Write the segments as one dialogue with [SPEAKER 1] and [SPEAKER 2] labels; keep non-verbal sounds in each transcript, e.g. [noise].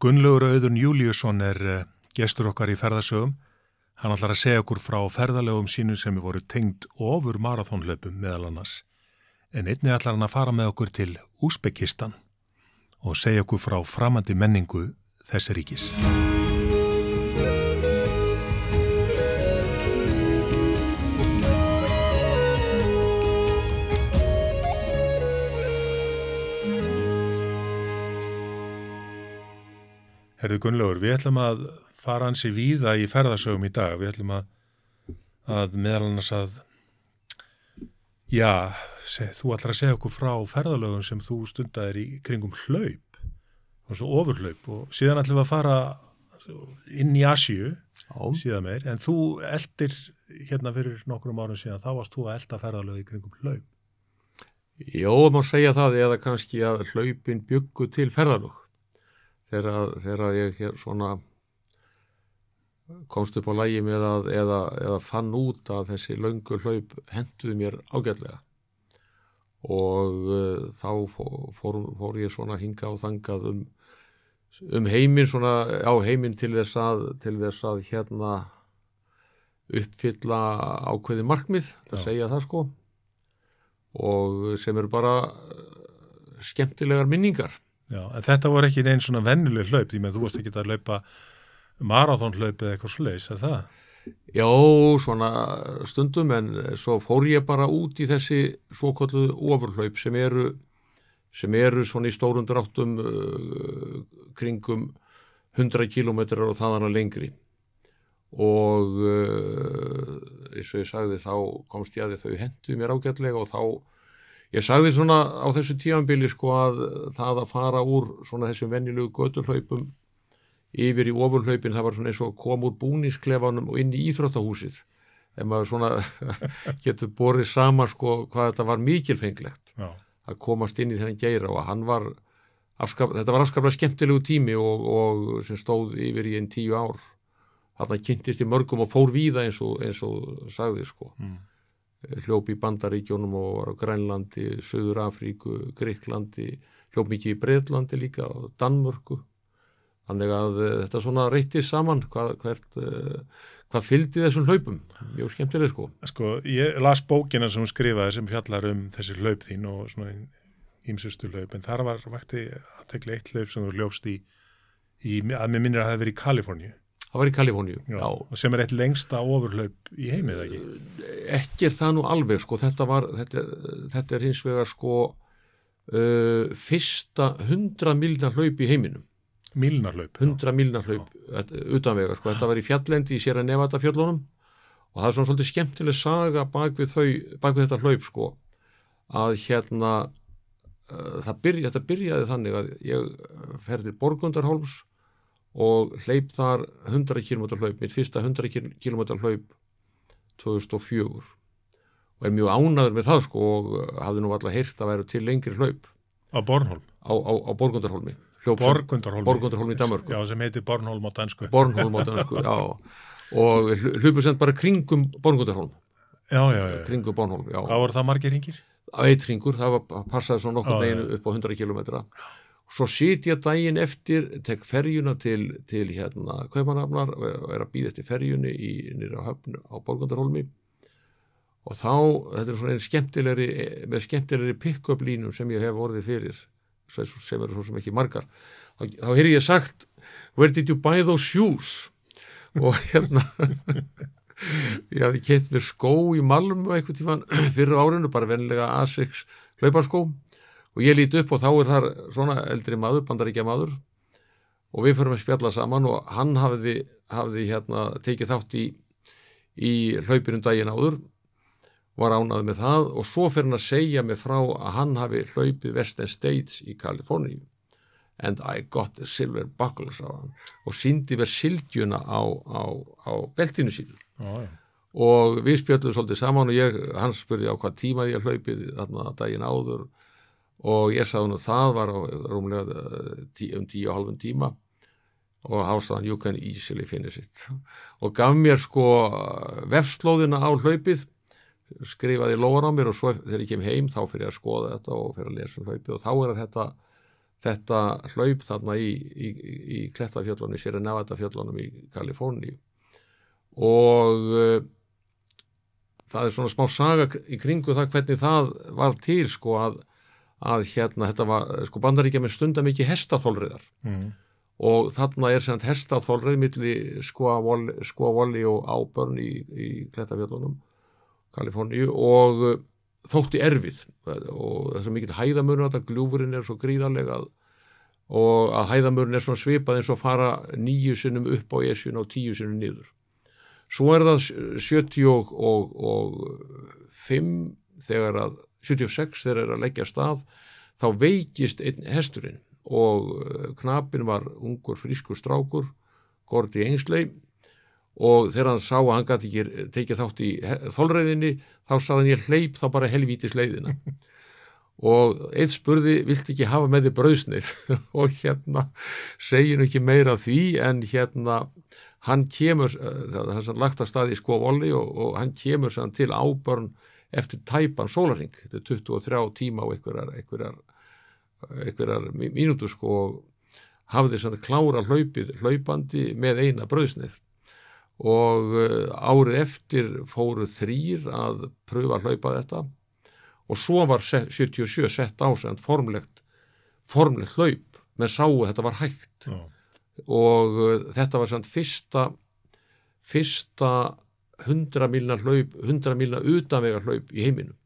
[SPEAKER 1] Gunnlaugur Auðun Júliusson er eh, gestur okkar í ferðasögum. Hann ætlar að segja okkur frá ferðalögum sínum sem er voru tengd ofur marathónlaupum meðal annars. En einni ætlar hann að fara með okkur til Úsbekistan og segja okkur frá framandi menningu þessi ríkis. Herðu Gunnlaugur, við ætlum að fara hansi víða í ferðarsögum í dag. Við ætlum að, að meðal annars að, já, seg, þú ætlar að segja okkur frá ferðalögum sem þú stundar í kringum hlaup, og svo ofurhlaup og síðan ætlum við að fara inn í Asju síðan meir, en þú eldir hérna fyrir nokkrum árum síðan, þá varst þú að elda ferðalög í kringum hlaup.
[SPEAKER 2] Jó, maður segja það eða kannski að hlaupin byggu til ferðalög þegar, þegar ég svona komst upp á lægi með að eða, eða fann út að þessi löngu hlaup henduði mér ágætlega. Og uh, þá fór, fór ég svona hinga og þangað um, um heiminn svona á heiminn til þess að til þess að hérna uppfylla ákveði markmið, það segja það sko. Og sem eru bara skemmtilegar minningar
[SPEAKER 1] Já, en þetta voru ekki einn svona vennileg hlaup, því með þú varst ekki að hlaupa marathónhlaup eða eitthvað sluðis, er það?
[SPEAKER 2] Já, svona stundum, en svo fór ég bara út í þessi svokallu ofurhlaup sem eru, sem eru svona í stórundur áttum uh, kringum 100 kilometrar og þaðan að lengri og uh, eins og ég sagði þá komst ég að þau henduð mér ágætlega og þá Ég sagði svona á þessu tíanbili sko að það að fara úr svona þessum venjulegu göturhlaupum yfir í ofurhlaupin það var svona eins og kom úr búnisklefanum og inn í Íþróttahúsið. Þegar maður svona [laughs] getur borðið saman sko hvað þetta var mikilfenglegt Já. að komast inn í þennan geira og hann var afskap, þetta var afskaplega skemmtilegu tími og, og sem stóð yfir í einn tíu ár. Þarna kynntist í mörgum og fór víða eins og, eins og sagði sko. Mm hljópi í Bandaríkjónum og var á Grænlandi, Suður Afríku, Greiklandi, hljóp mikið í Breitlandi líka og Danmörku. Þannig að uh, þetta svona reytið saman hvað, hvert, uh, hvað fylgdi þessum hlaupum. Mjög skemmtileg sko.
[SPEAKER 1] Sko, ég las bókina sem skrifaði sem fjallar um þessi hlaup þín og svona ímsustu hlaup, en þar var vakti að tekla eitt hlaup sem þú hljófst í, í að mér minnir að það hefði verið í Kaliforníu.
[SPEAKER 2] Það var í Kaliforníu, já.
[SPEAKER 1] já. Sem er eitt lengsta ofurhlaup í heimið, ekki?
[SPEAKER 2] Ekki er það nú alveg, sko. Þetta, var, þetta, þetta er hins vegar, sko, uh, fyrsta hundra milnar hlaup í heiminum.
[SPEAKER 1] Milnar hlaup?
[SPEAKER 2] Hundra milnar hlaup utanvega, sko. Þetta var í fjallendi í Sierra Nevada fjöllunum og það er svona svolítið skemmtileg saga bak við, þau, bak við þetta hlaup, sko, að hérna, uh, byrja, þetta byrjaði þannig að ég ferði Borgundarhólms og hleyp þar 100 km hlaup, mitt fyrsta 100 km hlaup 2004 og er mjög ánaður með það sko og hafði nú alltaf heyrt að vera til lengri hlaup.
[SPEAKER 1] Á Bornholm?
[SPEAKER 2] Á, á, á Borgundarholmi
[SPEAKER 1] Borgundarholmi,
[SPEAKER 2] Borgundarholmi í Danmarku
[SPEAKER 1] já sem heitir Bornholm á dansku
[SPEAKER 2] Bornholm á dansku, já. Og hlupur sem bara kringum Borgundarholm
[SPEAKER 1] já, já, já.
[SPEAKER 2] Kringum Bornholm, já.
[SPEAKER 1] Hvað voru það margir ringir?
[SPEAKER 2] eitt ringur, það var, passaði svo nokkur meginu upp á 100 km já Svo sit ég daginn eftir, tek ferjuna til, til hérna Kaupanafnar og er að býða eftir ferjunni í, nýra höfn á Borgundarholmi og þá, þetta er svona einn skemmtilegri, með skemmtilegri pick-up línum sem ég hef orðið fyrir, sem eru svo sem ekki margar. Þá, þá hefur ég sagt, where did you buy those shoes? og hérna, [laughs] ég hafi keitt mér skó í Malmö eitthvað tífan [clears throat] fyrir árinu, bara vennilega A6 hlauparskó og ég líti upp og þá er þar svona eldri maður, bandaríkja maður og við förum að spjalla saman og hann hafði, hafði hérna tekið þátt í, í hlaupinum daginn áður var ánað með það og svo fyrir hann að segja mig frá að hann hafi hlaupið Western States í Kaliforníu. And I got a silver buckle og síndi verð sildjuna á, á, á beltinu sínu. Oh, ja. og við spjöldum svolítið saman og ég, hann spurði á hvað tíma ég hlaupið þarna daginn áður og ég sagði nú það var á rúmlega tí, um tíu og halvun tíma. Og hásaðan you can easily finish it. Og gaf mér sko vefslóðina á hlaupið skrifaði lóðan á mér og svo þegar ég kem heim þá fyrir að skoða þetta og fyrir að lesa um hlaupið. Og þá er þetta þetta hlaup þarna í, í, í Klettafjöllunum, í Sierra Nevada fjöllunum í Kaliforni og uh, það er svona smá saga í kringu það hvernig það var til sko að, að hérna þetta var sko bandaríkja með stunda mikið hestaþólriðar
[SPEAKER 1] mm.
[SPEAKER 2] og þarna er sem hestaþólrið milli skoavoli og ábörn í, í Klettafjöllunum Kaliforníu og uh, þótti erfið. Og þess að mikið hæðamörn þetta gljúfurinn er svo gríðarlega og að hæðamörn er svona svipað eins og fara nýju sinnum upp á esjun og tíu sinnum niður. Svo er það 75 þegar að 76 þegar er að leggja stað þá veikist einn hesturinn og uh, knapin var ungur frískur strákur Gordi Einsley og þegar hann sá að hann gæti ekki tekið þátt í þólræðinni þá saði hann ég hleyp þá bara helvítis leiðina. [laughs] Og eitt spurði vilt ekki hafa með því brauðsnið? [laughs] Og hérna segir ekki meira því en hérna hann kemur það er lagt að staði í skofóli og, og hann kemur sann til ábörn eftir tæpan sólaring þetta er 23 tíma og einhverjar einhverjar, einhverjar mínútu sko og hafði sann klára hlaupið hlaupandi með eina brauðsnið. Og eh, árið eftir fóru þrýr að pröfa að hlaupa þetta. Og svo var 77 sett á sig formlegt, formlegt hlaup. Með sáu þetta var hægt.
[SPEAKER 1] Já.
[SPEAKER 2] og uh, þetta var samt fyrsta fyrsta 100 milna hlaup 100 milna utanvega hlaup í heiminum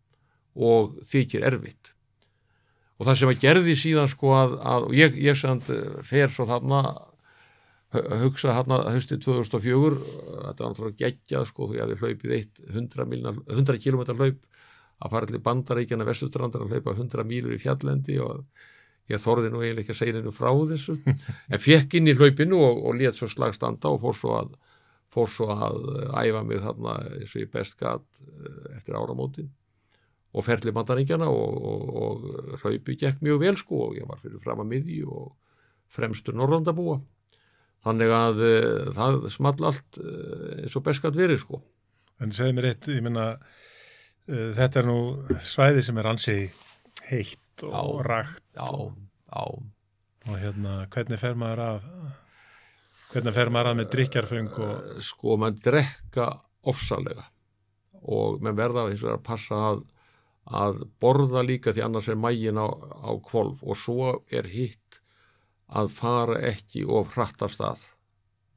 [SPEAKER 2] og þykir erfitt. Og það sem að gerði síðan sko að, að ég, ég samt eh, fer svo þarna hugsa hérna höstið 2004 þetta var náttúrulega geggjað sko því að við hlaupið eitt 100, milna, 100 km hlaup að fara til bandaríkjana vestustrandar að hlaupa 100 mílur í fjallendi og ég þorði nú eiginlega ekki að segja hennu frá þessu. [laughs] En fekk inn í hlaupinu og, og let svo slagstanda og fór svo að fór svo að æfa mig þarna eins og ég best gatt eh, eftir áramótin og ferli bandaríkjana og, og, og hlaupi gekk mjög vel sko og ég var fyrir fram að miði og fremstur Norrlandabúa þannig að uh, það small allt eins og beskat verið sko.
[SPEAKER 1] En segð mér eitt, ég minna uh, eh, þetta er nú svæði sem er ansi heitt og
[SPEAKER 2] Já.
[SPEAKER 1] rakt
[SPEAKER 2] Já, já,
[SPEAKER 1] og hérna, hvernig fer maður að hvernig fer maður að með drikjarfeng og
[SPEAKER 2] sko mann drekka ofsalega. Og menn verða er að passa að, að borða líka því annars er mægin á, á kvolf og svo er hitt að fara ekki of hratt af stað.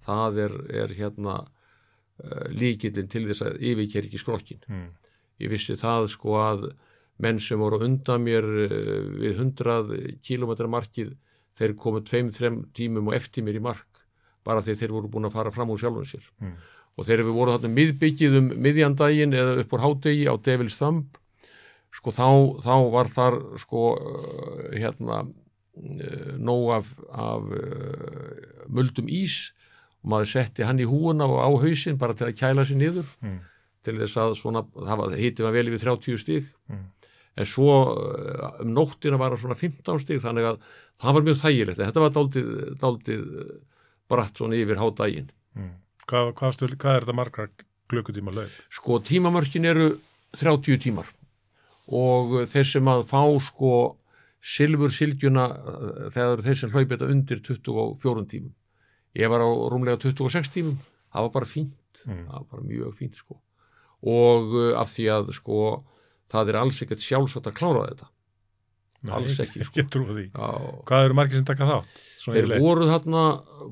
[SPEAKER 2] Það er, er hérna uh, líkillin til þess að yfirker ekki skrokkin
[SPEAKER 1] mm,
[SPEAKER 2] ég vissi það sko að menn sem voru undan mér uh, við 100 km markið þeir komu tveim, þrem tímum og eftir mér í mark bara því þeir voru búin að fara fram úr sjálfum sér.
[SPEAKER 1] Mm,
[SPEAKER 2] og þegar við vorum þarna miðbyggið um miðjandaginn eða upp úr hádegi á Devils Thumb sko þá, þá var þar sko uh, hérna uh, nóg af, af uh, muldum ís og maður setti hann í húuna og á hausinn bara til að kæla sér niður
[SPEAKER 1] mm,
[SPEAKER 2] til þess að svona, það hitið var vel yfir 30 stík
[SPEAKER 1] mm.
[SPEAKER 2] en svo um nóttina var það svona 15 stík þannig að það var mjög þægilegt. Þetta var daldið, bratt svona yfir hádaginn
[SPEAKER 1] Mm. Hvað, hvað, hvað er þetta margra klukkutíma laup?
[SPEAKER 2] sko tímamörkin eru 30 tímar og uh, þeir sem að fá sko silfur silgjuna uh, þegar þeir sem hlaupi þetta undir 24 tímum ég var á rúmlega 26 tímum það var bara fínt
[SPEAKER 1] Mm.
[SPEAKER 2] það var bara mjög fínt sko og uh, af því að sko það er alls ekkert sjálfsagt að klára þetta Alls ekki, sko.
[SPEAKER 1] Hvað eru margir sem taka þátt?
[SPEAKER 2] Þeir
[SPEAKER 1] yfirleitt?
[SPEAKER 2] voru þarna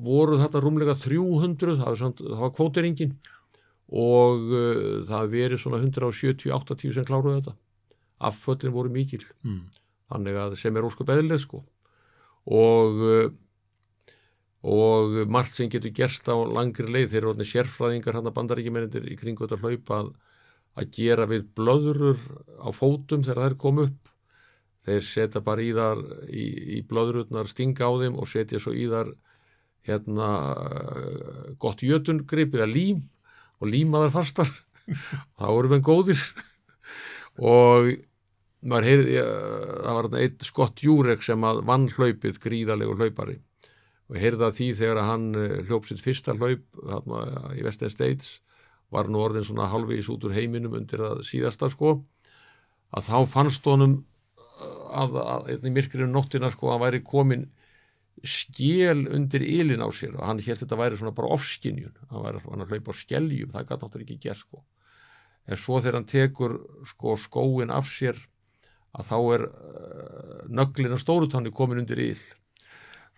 [SPEAKER 2] voru þarna rúmlega 300 það var, samt, það var kvótiringin og uh, það verið svona 170-80 sem kláruðu þetta afföllin voru mikil
[SPEAKER 1] Mm.
[SPEAKER 2] þannig að sem er óskup eðlið sko og uh, og margt sem getur gerst á langri leið þeir eru orðinni sérfræðingar hann að bandaríkjumennindir í kringu þetta hlaup að, að gera við blöðrur á fótum þegar þær kom upp þeir setja bara í þar í, í blöðrurnar stinga á þeim og setja svo í þar hérna gott jötungrip eða lím og líma þar fastar. [laughs] Þá eru við góðir. Og maður heyrði, það var eitt skott Júrek sem að vann hlaupið gríðalegu hlaupari. Og heyrði að því þegar hann eh, hljóp sitt fyrsta hlaup þarna í Western States var nú orðin svona halvvís út úr heiminum undir það síðasta sko að þá fannst honum eh, að, að, að í myrkrinu nóttina sko hann væri komin skjel undir ylin á sér og hann hélt þetta væri svona bara ofskinjun hann væri hann að hlaupa á skeljum, það gæti náttúrulega ekki gert sko. En svo þegar hann tekur sko skóin af sér að þá er uh, nöglin á stórutanni komin undir yl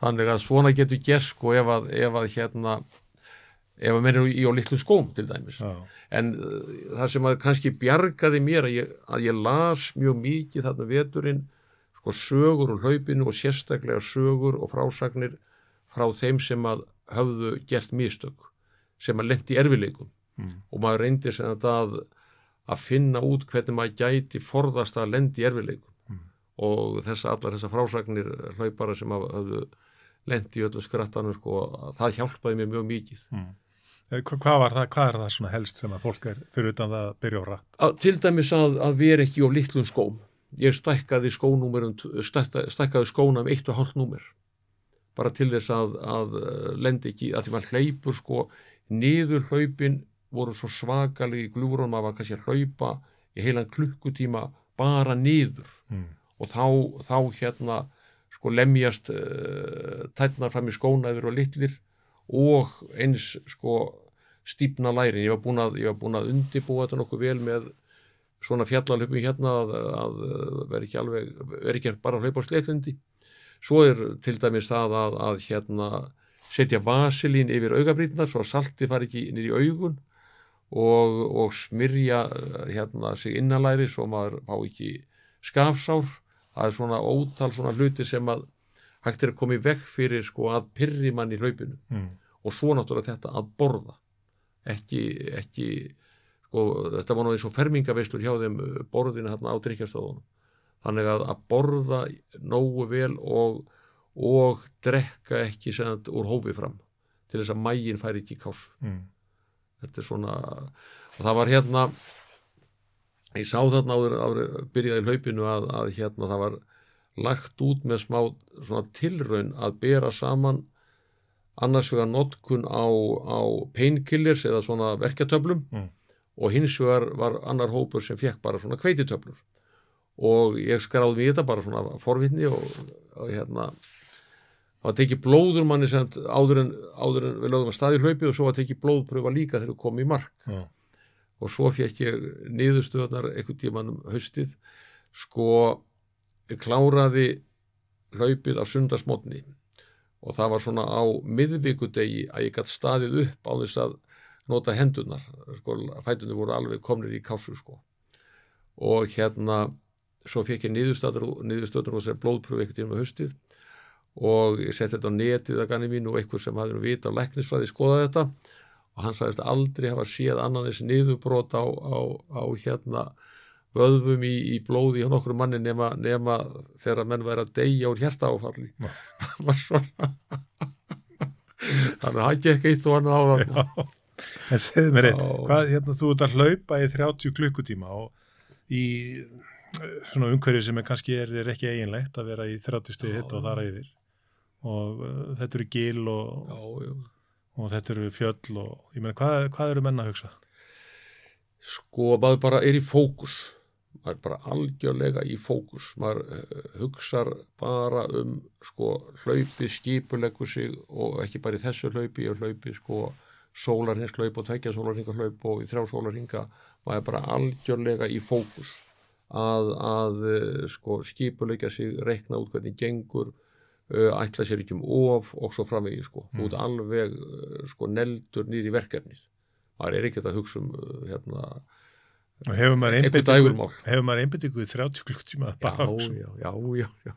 [SPEAKER 2] þannig að svona getur gert sko ef að, ef að hérna ef að mér er í á litlu skóm til dæmis.
[SPEAKER 1] Já.
[SPEAKER 2] en uh, það sem að kannski bjargaði mér að ég, að ég las mjög mikið þarna veturinn sko sögur úr hlaupinu og sérstaklega sögur og frásagnir frá þeim sem að höfðu gert mistök sem að lendi erfileikum
[SPEAKER 1] Mm.
[SPEAKER 2] og maður reyndi sem þetta að að finna út hvernig maður gæti forðast að lendi erfileikum
[SPEAKER 1] Mm.
[SPEAKER 2] og þessa, allar þessar frásagnir hlaupara sem að höfðu lendi í öllum skrattanum sko, það hjálpaði mér mjög mikið
[SPEAKER 1] Mm. Eh, hva- Hvað var það, hvað er það svona helst sem að fólk er fyrir utan það að byrja á rætt?
[SPEAKER 2] til dæmis að, að vera ekki á litlum skóm ég stækkaði skónúmerum stækkaði, stækkaði skóna um eitt og hálft númer. Bara til þess að, að eh, lendi ekki, að því maður hleypur sko niður hlaupin voru svo svakalegi að maður kannski að hlaupa í heilan klukkutíma bara niður.
[SPEAKER 1] Mm.
[SPEAKER 2] og þá, þá hérna sko lemjast uh, tætnar fram í skónaður og litlir og eins sko stípna lærin, ég var búin að, var að undibúa þetta nokkuð vel með svona fjallalöpum hérna að, að vera ekki alveg, vera ekki bara að hlaupa á sleitlendi svo er til dæmis það að, að hérna setja vasilín yfir augabrýtnar svo að salti fari ekki inn í augun og, og smyrja eh, hérna sig innanlæri svo maður fá ekki skafsár. Það er svona ótal svona hluti sem að hægt er að koma í vekk fyrir sko að pyrri mann í hlaupinu.
[SPEAKER 1] Mm.
[SPEAKER 2] og svo náttúrulega þetta að borða. Ekki, ekki sko, þetta var nú eins og fermingaveislur hjá þeim uh, borðinu hérna á drikkjastofunum þannig að að borða nógu vel og, og drekka ekki sem sagt úr hófi fram til þess að mægin fær ekki kás
[SPEAKER 1] Mm.
[SPEAKER 2] þetta er svona og það var hérna ég sá þarna áður, áður byrjaði hlaupinu að, að hérna það var lagt út með smá svona tilraun að bera saman annars vegar notkun á, á painkillers eða svona verkjatöflum
[SPEAKER 1] Mm.
[SPEAKER 2] Og hins vegar var annar hópur sem fekk bara svona kveititöflur og ég skráði í þetta bara svona forvitni og, og hérna það tekið blóður manni sem áður en, áður en við lögðum að staði hlaupi og svo var tekið blóðpröfa líka þegar við komum í mark.
[SPEAKER 1] Já.
[SPEAKER 2] og svo fekk ég niðurstöðnar einhvern tíman um haustið. Sko kláraði hlaupið á sundarsmotni og það var svona á miðvikudegi að ég gætt staðið upp á þess að nota hendunar sko, fætunni voru alveg komnir í kásu sko. og hérna svo fekk ég niðurstöðnar og sér blóðpröfu einhvern tíman um haustið og ég setti þetta á netið að ganni mín og einhver sem hafði nú vita á læknisfræði skoða þetta og hann sagðist aldrei hafa séð annan þessi niðurbrot á, á, á hérna vöðvum í, í blóði hjá nokkru manni nema, nema þegar menn væri að deyja úr hjerta áfalli [laughs] [laughs] þannig að það gekk eitt og annað á það.
[SPEAKER 1] En segðu mér einn, hvað, hérna, þú ert að hlaupa í 30 klukkutíma og í eh, svona umhverju sem er kannski er þér ekki eiginlegt að vera í 30 stuði hitt og þar yfir. Og uh, þetta eru gil og,
[SPEAKER 2] já, já.
[SPEAKER 1] og þetta eru fjöll og ég meina, hvað, hvað eru menn að hugsa?
[SPEAKER 2] sko maður bara er í fókus. Maður er bara algjörlega í fókus. Maður uh, hugsar bara um sko hlaupi skipuleggur sig og ekki bara í þessu hlaupi ég hlaupi sko sólarhinshlaup og tvekja sólarhingahlaup og í þrjá sólarhinga maður er bara algjörlega í fókus. Að, að uh, sko skipulegja sig, reikna út hvernig gengur uh, ætla sér ekki um of og svo framvegi sko.
[SPEAKER 1] Mm.
[SPEAKER 2] út alveg uh, sko neldur nýri verkefnið. Maður er ekkert að hugsa um hérna
[SPEAKER 1] Og hefur maður einbyttingu í 30 klukkutíma
[SPEAKER 2] já,
[SPEAKER 1] að
[SPEAKER 2] já, já, já, já.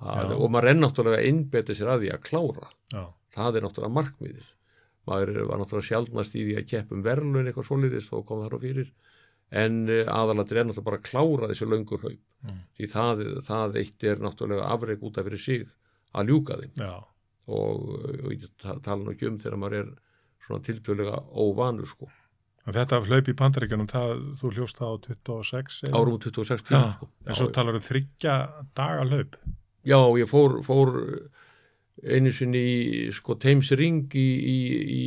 [SPEAKER 1] Já.
[SPEAKER 2] og maður er náttúrulega að innbeta sér að því að klára.
[SPEAKER 1] Já,
[SPEAKER 2] það er náttúrulega markmiðið maður var náttúrulega sjálfnast í því að keppum verðlun eitthvað svoleiðis þó kom það á fyrir. En aðalatir er náttúrulega bara að klára þessi löngu hlaup.
[SPEAKER 1] Mm.
[SPEAKER 2] því það, það eitt er náttúrulega afreg út af fyrir sig að ljúka þeim.
[SPEAKER 1] Já,
[SPEAKER 2] og, og ég ta- tala nú ekki um þegar maður er svona tiltölulega óvanur sko.
[SPEAKER 1] Og þetta hlaup í bandaríkjunum, það, þú hljóst það á 26 eða?
[SPEAKER 2] árum 26 tíma
[SPEAKER 1] Já,
[SPEAKER 2] sko.
[SPEAKER 1] En svo talar um þryggja daga hlaup?
[SPEAKER 2] Já, ég fór, fór einu sinni í sko Thames Ring í, í, í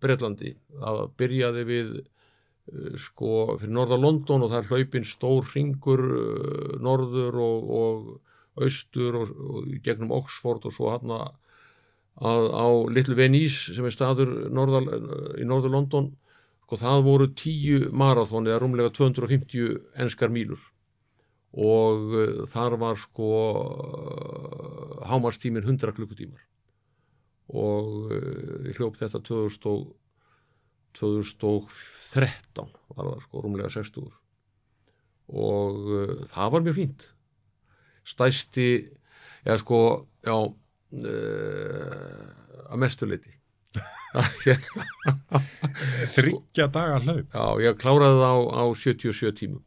[SPEAKER 2] Bretlandi. Það byrjaði við uh, sko fyrir norða London og það er hlaupin stór ringur uh, norður og, og austur og, og gegnum Oxford og svo hann að á Little Venice sem er staður norðal, í norður London. Sko það voru tíu marathón eða rúmlega 250 enskar mílur og uh, þar var sko uh, hámarstímin 100 klukkutímar. Og uh, ég hljóp þetta 2000 og, 2013 var það sko rúmlega 60 og það var mjög fínt. Stæsti eða sko já uh, að mestuleiti [laughs]
[SPEAKER 1] Þryggja daga hlaup.
[SPEAKER 2] Já, ég kláraði það á, á 77 tímum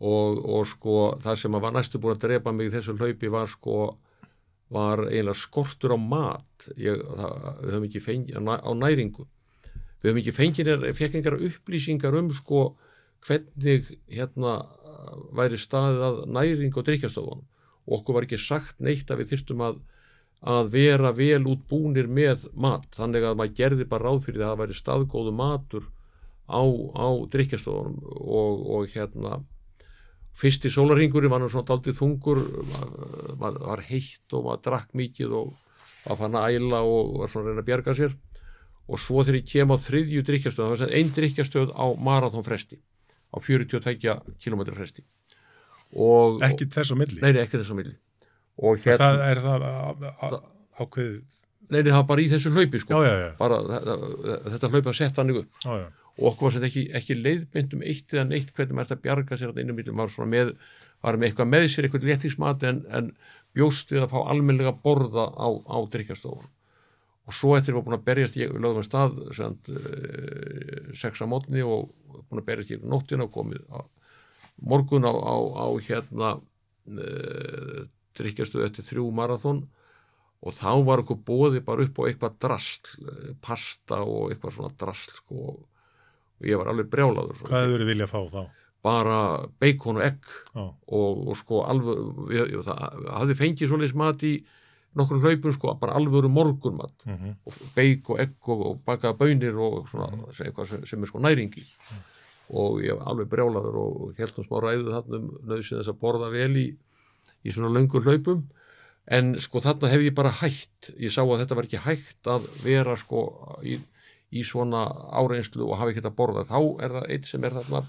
[SPEAKER 2] og, og sko það sem var næstu búin að drepa mig í þessu hlaupi var sko var eiginlega skortur á mat. Ég, það, við höfum ekki fengið á næringu. Við höfum ekki fengið fekk engar upplýsingar um sko hvernig hérna væri staðið að næring og drikkjastofunum og okkur var ekki sagt neitt að við þyrtum að að vera vel út búnir með mat. Þannig að maður gerði bara ráð fyrir það að það væri staðgóðu matur á, á drikkjastofunum og, og hérna fyrsti sólarhingurinn var nú svona daldið þungur maður var heitt og maður drakk mikið og var fann að æla og var svona að reyna að bjarga sér. Og svo þegar ég kem á þriðju drikkjastöð það var einn drikkjastöð á marathónfresti á 42 km fresti.
[SPEAKER 1] Og, ekki þess að milli?
[SPEAKER 2] Nei, ekki þess að milli.
[SPEAKER 1] Og hérna það er það ákveð
[SPEAKER 2] Nei, það var bara í þessu hlaupi sko.
[SPEAKER 1] Já, já, já.
[SPEAKER 2] bara þetta hlaupi að setja hann ykkur og okkur var þetta ekki, ekki leiðbindum eitt eða neitt hvernig maður þetta bjarga sér þetta innum millum, maður svona með var með eitthvað með sér, eitthvað léttismat en, en bjóst við að fá almenlega borða á, á drikkjastofun og svo eftir var búin að berjast ég við lögum að stað send, uh, sex að mótni og búin að berjast ég nóttina og komið á, morgun á, á, hérna uh, drikkjastu eftir þrjú marathón og þá var okkur bóði bara upp á eitthvað drasl, eh, pasta og eitthvað svona drasl sko og ég var alveg brjálaður.
[SPEAKER 1] Hvað hefur þið viljað fá þá?
[SPEAKER 2] Bara beikon og egg og, og sko alveg, það hafði fengið svolítið mat í nokkur hlaupum sko, bara alvöru morgunmat mm -hmm. og beik og egg og, og bakaða bönir og svona mm -hmm. sem, sem er sko næringi mm -hmm. og ég var alveg brjálaður og held um smá ræðu þarna um nöðsinn þess að borða vel í í svona löngur hlaupum en sko þarna hef ég bara hægt ég sá að þetta var ekki hægt að vera sko í, í svona áreinslu og hafa ekki þetta borða þá er það eitt sem er þarna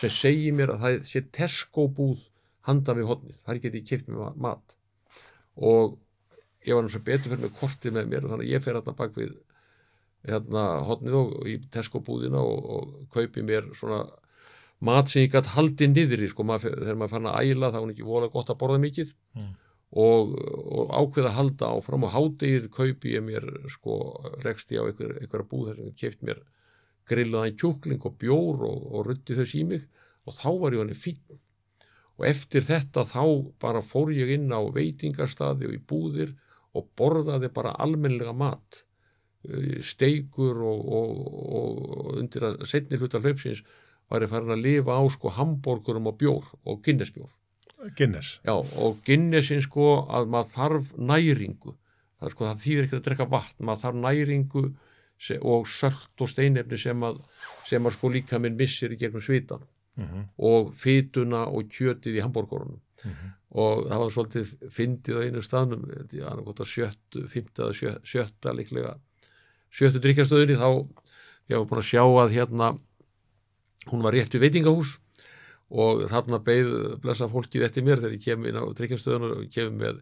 [SPEAKER 2] sem segir mér að það sé Tesco búð handa við hodnið, þar geti ég kipt mér mat. Og ég var náttúrulega betur fyrir með kortið með mér þannig að ég fer hérna bak við hérna hodnið og í Tesco búðina og, og kaupi mér svona mat sem ég gæti haldið niður í sko, maður, þegar maður fann að æla þá er ekki volið gott að borða mikið. Mm. Og, og ákveða að halda áfram og hádegið kaupi ég mér sko, rekst ég á einhver, einhverja búð þess að ég keft mér grillaðan kjúkling og bjór og, og rutti þess í mig og þá var ég hann í fín og eftir þetta þá bara fór ég inn á veitingarstaði og í búðir og borðaði bara almenlega mat eh, steigur og, og undir að setni hluta hlaupsins var ég farin að lifa á sko hambúrgurum og bjór og Guinness-bjór.
[SPEAKER 1] Guinness?
[SPEAKER 2] Já, og Guinnessin sko að maður þarf næringu. Það er sko, það þýðir ekki að drekka vatn, maður þarf næringu og söllt og steinefni sem að, sem að sko líka minn missir í gegnum svitan mhm. -huh. og fytuna og kjötið í hambúrgurunum. Uh mhm. -huh. Og það var svolítið fyndið á einu staðnum, er sjöttu, fymta eða sjötta líklega, sjöttu drikkastöðinni þá, ég var búin að sjá að hérna hún var rétt við veitingahús og þarna beigð blessa fólkið eftir mér þegar ég kem inn á tryggjastöðunar og kem með,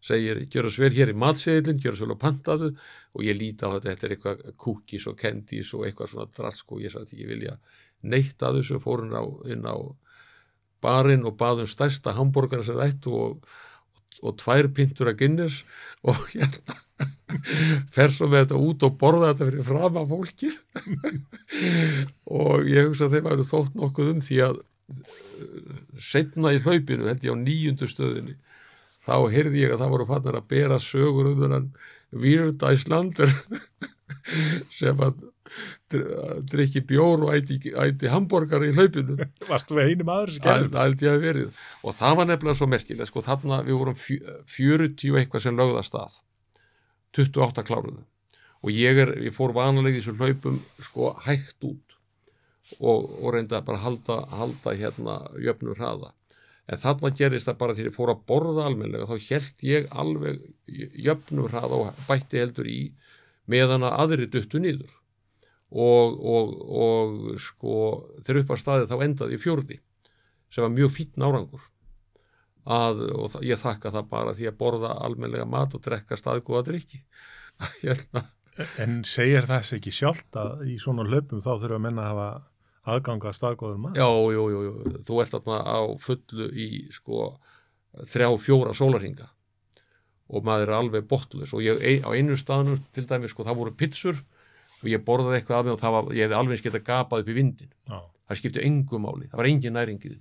[SPEAKER 2] segir, gjör það sver hér í matseðilin, gjör það sver á pantaðu. Og ég líti á þetta, þetta er eitthvað kúkis og kendis og eitthvað svona drask og ég sagði ekki vilja neitt að þessu. Fórun á, inn á barinn og baðum stærsta hambúrgar sem þetta og, og, og tvær pintur að Guinness og hérna [laughs] fer svo með þetta út og borða þetta fyrir fram af fólki [laughs] og ég hugsa að þeim það þótt nokkuð um því að setna í hlaupinu held ég á nýjundu stöðinni þá heyrði ég að það voru fannar að bera sögur um þennan Weird Icelander [laughs] sem að drikki bjór og æti, æti hambúrgar í hlaupinu.
[SPEAKER 1] Varst þú einu maður sem gerði?
[SPEAKER 2] Ætti ég að verið. Og það var nefnilega svo merkilega sko þarna við vorum 40 eitthvað sem lögðast að 28 kláruðu. Og ég, er, ég fór vanalega í þessu hlaupum sko hægt út og, og reynda bara að halda, halda hérna jöfnum hraða. En þarna gerist það bara því að ég fór að borða almenlega þá held ég alveg jöfnum hraða og bætti heldur í meðan að aðri duttu nýður og, og, og sko þegar upp að staði þá endaði í fjörði sem var mjög fítn árangur. Að, og það, ég þakka það bara því að borða almenlega mat og drekka staðgóða drikki [laughs] hérna.
[SPEAKER 1] En segir það ekki sjálft að í svona hlaupum þá þurfa menna að hafa aðganga staðgóður maður?
[SPEAKER 2] Já, jú, jú, jú, þú ert þarna á fullu í sko þrjá, fjóra sólarhinga og maður er alveg botluðs og ég á einu staðnum til dæmi sko það voru pitsur og ég borðaði eitthvað af mig og það var, ég hefði alveg skeitt að gapað upp í vindin.
[SPEAKER 1] Já.
[SPEAKER 2] Það skipti engum máli, það var engin næringið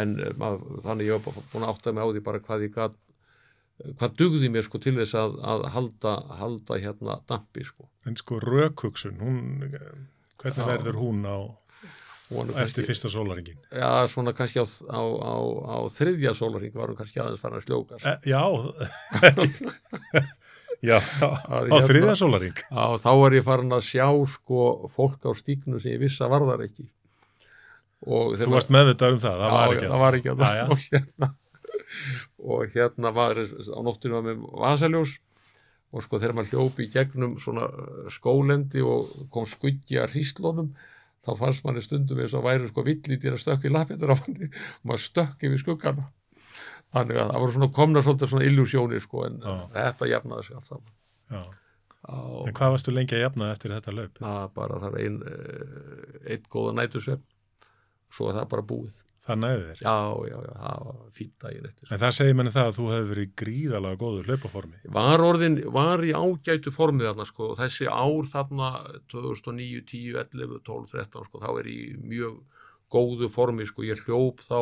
[SPEAKER 2] en eh, maður, þannig ég var búin að átta mig á því bara hvað ég gat hvað dugði mér sko til þess að, að halda, halda hérna dampi sko.
[SPEAKER 1] En sko rökhugsun, hún, hvernig
[SPEAKER 2] Já.
[SPEAKER 1] verður hún á eftir
[SPEAKER 2] kannski-
[SPEAKER 1] fyrsta sólaringin?
[SPEAKER 2] Já, svona kannski á, á, á, á þriðja sólarhing var hún kannski aðeins farin að sljóka.
[SPEAKER 1] E, já, [laughs] já, á,
[SPEAKER 2] Að hérna-
[SPEAKER 1] þriðja sólaring.
[SPEAKER 2] Já, þá var ég farin að sjá sko fólk á stíknu sem ég vissi að var þar ekki. Og
[SPEAKER 1] Þú varst meðvitað um það, það var
[SPEAKER 2] já,
[SPEAKER 1] ekki
[SPEAKER 2] það var ekki
[SPEAKER 1] Já, já.
[SPEAKER 2] það. [laughs] Og hérna, og hérna var á nóttinu var með vasaljós og sko þegar maður hljópi í gegnum svona uh, skólendi og kom skuggi að hríslónum þá fannst manni stundum eins og væri sko villítið að stökka í lappindur á manni og maður stökk yfir skuggana þannig að það voru svona komna svolítið svona illusjónir sko en
[SPEAKER 1] Já.
[SPEAKER 2] þetta jafnaði sig allt saman
[SPEAKER 1] Já. En hvað varstu lengi að jafna eftir þetta löp?
[SPEAKER 2] það bara það er ein, uh, eitt góða nætusvepp svo er það bara búið
[SPEAKER 1] Það næði þér.
[SPEAKER 2] já, já, já, það var fýtt daginn eftir
[SPEAKER 1] En það segir manni það að þú hefur verið gríðalega góður hlaupaformi.
[SPEAKER 2] var orðin, var í ágætu formið þarna sko, og þessi ár þarna 2009, 10, 11, 12, 13 sko, þá er í mjög góðu formi sko, ég hljóp þá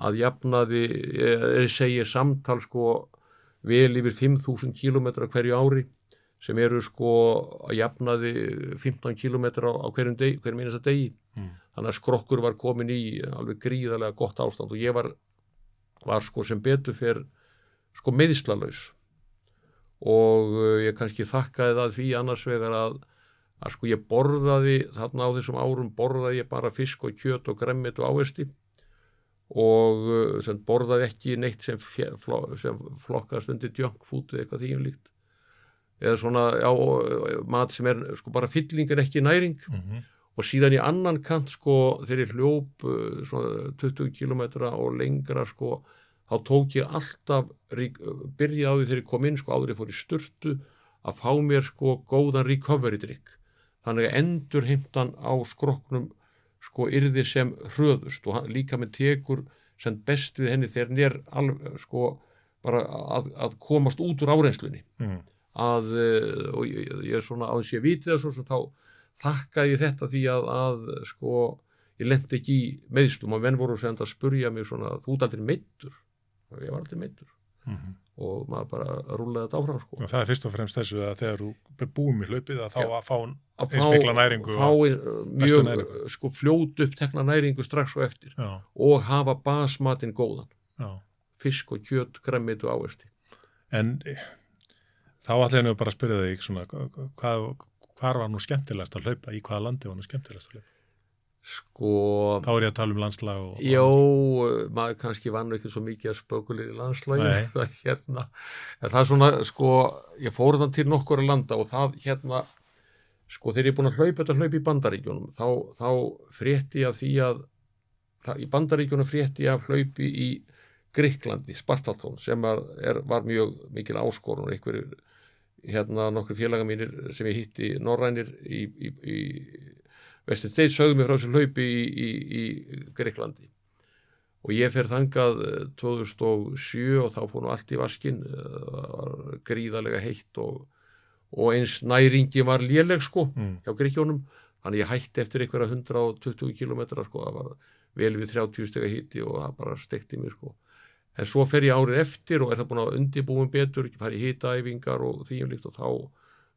[SPEAKER 2] að jafnaði, ég, ég segir samtal sko vel yfir 5.000 kilometra hverju ári sem eru sko að jafnaði 15 kilometra á, á hverjum, deg, hverjum einasta degi
[SPEAKER 1] Mm.
[SPEAKER 2] Þannig að skrokkur var komin í alveg gríðarlega gott ástand og ég var, var sko sem betur fyrr sko meðslalaus og uh, ég kannski þakkaði það því annars vegar að, að sko ég borðaði þarna á þessum árum borðaði ég bara fisk og kjöt og gremmit og ávesti og uh, sem borðaði ekki neitt sem, fló, sem flokkast undir eða eitthvað því um líkt. Eða svona já, mat sem er sko bara fylling en ekki næring.
[SPEAKER 1] Mm -hmm.
[SPEAKER 2] Og síðan í annan kant sko þegar ég hljóp uh, svona 20 kilometra og lengra sko þá tók ég alltaf byrjaði á því þegar ég kom inn sko áður ég fór í sturtu að fá mér sko góðan recovery drikk þannig að endur heimtan á skroknum sko yrði sem hröðust og líka með tekur sem best við henni þegar er alveg sko bara að, að komast út úr áreinslunni
[SPEAKER 1] Mm.
[SPEAKER 2] að, uh, og ég, er svona þess ég viti sem þá þakkaði ég þetta því að, að sko, ég lendi ekki í meðslum og menn voru sem að spurja mig svona, þú ert aldrei meittur og ég var aldrei meittur
[SPEAKER 1] Mm
[SPEAKER 2] og maður bara rúlaði þetta áfram sko.
[SPEAKER 1] Og það er fyrst og fremst þessu að þegar þú er búin með hlaupið að þá
[SPEAKER 2] Já.
[SPEAKER 1] að fá
[SPEAKER 2] að
[SPEAKER 1] Eins mikla næringu
[SPEAKER 2] uh,
[SPEAKER 1] bestu
[SPEAKER 2] mjög
[SPEAKER 1] næringu.
[SPEAKER 2] sko, fljót upp tekna næringu strax og eftir
[SPEAKER 1] já,
[SPEAKER 2] og hafa basmatinn góðan
[SPEAKER 1] já.
[SPEAKER 2] fisk og kjöt, gremmit og ávesti
[SPEAKER 1] En eh, þá ætla ég nú bara að spyrja þig svona, hvað, hvað var nú skemmtilegast að hlaupa, í hvaða landi var nú skemmtilegast að hlaupa?
[SPEAKER 2] sko
[SPEAKER 1] Þá er ég að tala um landslag og...
[SPEAKER 2] Jó, maður kannski vann ekki svo mikið að spökulir í landslægi
[SPEAKER 1] Nei. [laughs]
[SPEAKER 2] það, hérna, það er svona sko, ég fór þann til nokkur að landa og það hérna sko þegar ég er búin að hlaupa þetta hlaup í bandaríkjunum þá, þá frétti ég af því að það, í bandaríkjunum frétti ég af hlaupi í Gríklandi, Spartatón sem var, er, var mjög mikil áskorun einhverjir hérna nokkur félaga mínir sem ég hitti norrænir í, í, í Vestir þeir sögðu mig frá þessu hlaupi í, í, í Greiklandi og ég fer þangað eh, 2007 og þá fór nú allt í vaskin það var gríðarlega heitt og, og eins næringi var léleg sko
[SPEAKER 1] Mm.
[SPEAKER 2] hjá Greikjónum þannig ég hætti eftir einhverja 120 kilometra sko, það var vel við 30 stega hitti og það bara stekti mig sko en svo fer ég árið eftir og er það búin að undibúin betur, fari í hitaæfingar og því um líkt og þá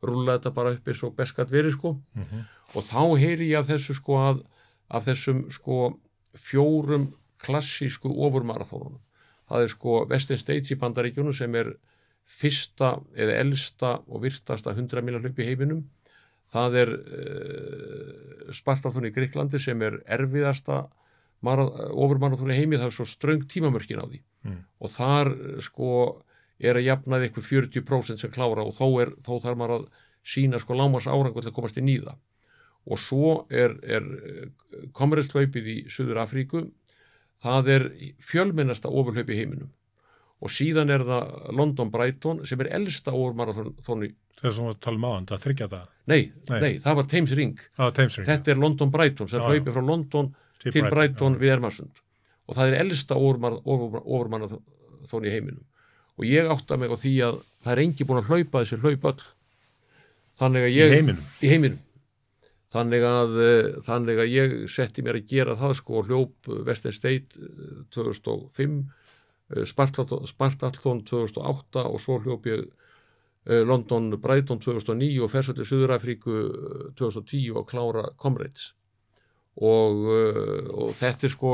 [SPEAKER 2] rúla þetta bara upp eins og beskat verið sko.
[SPEAKER 1] Mm -hmm.
[SPEAKER 2] og þá heyri ég af þessu sko að af þessum sko fjórum klassísku ofurmarathónunum. Það er sko Western States í Bandaríkjunum sem er fyrsta eða elsta og virtasta 100 milja hlaup í heiminum. Það er uh, Spartathon í Greiklandi sem er erfiðasta ofurmarathon í heimi, það er svo ströng tímamörkin á því
[SPEAKER 1] Mm.
[SPEAKER 2] og þar eh, sko er að jafnaði eitthvað 40% sem klára og þó, er, þó þarf maður að sína sko lámas árangur til að komast í það og svo er, er komræðslaupið í Suður Afríku það er fjölmennasta ofurhlaup í heiminum og síðan er það London Brighton sem er elsta ofurmarathon í
[SPEAKER 1] Þess að við talum á hann, það þryggja það.
[SPEAKER 2] nei,
[SPEAKER 1] Nei.
[SPEAKER 2] það var Thames Ring
[SPEAKER 1] Á Teimsring.
[SPEAKER 2] þetta er London Brighton sem
[SPEAKER 1] já.
[SPEAKER 2] hlaupið frá London til Brighton við Ermarsund og það er elsta ofurmarathon í heiminum. Og ég átta mig á því að það er engi búin að hlaupa þessi hlaup öll. Þannig að
[SPEAKER 1] Í
[SPEAKER 2] ég
[SPEAKER 1] heiminum.
[SPEAKER 2] í heiminum. Þannig að, eh, þannig að ég setti mér að gera það sko hljóp Western State eh, 2005 eh, Spartathon Spartathon 2008 og svo hljóp ég eh, London Brighton 2009 og fersöldi Suðurafríku eh, 2010 og klára Comrades og, eh, og þetta er sko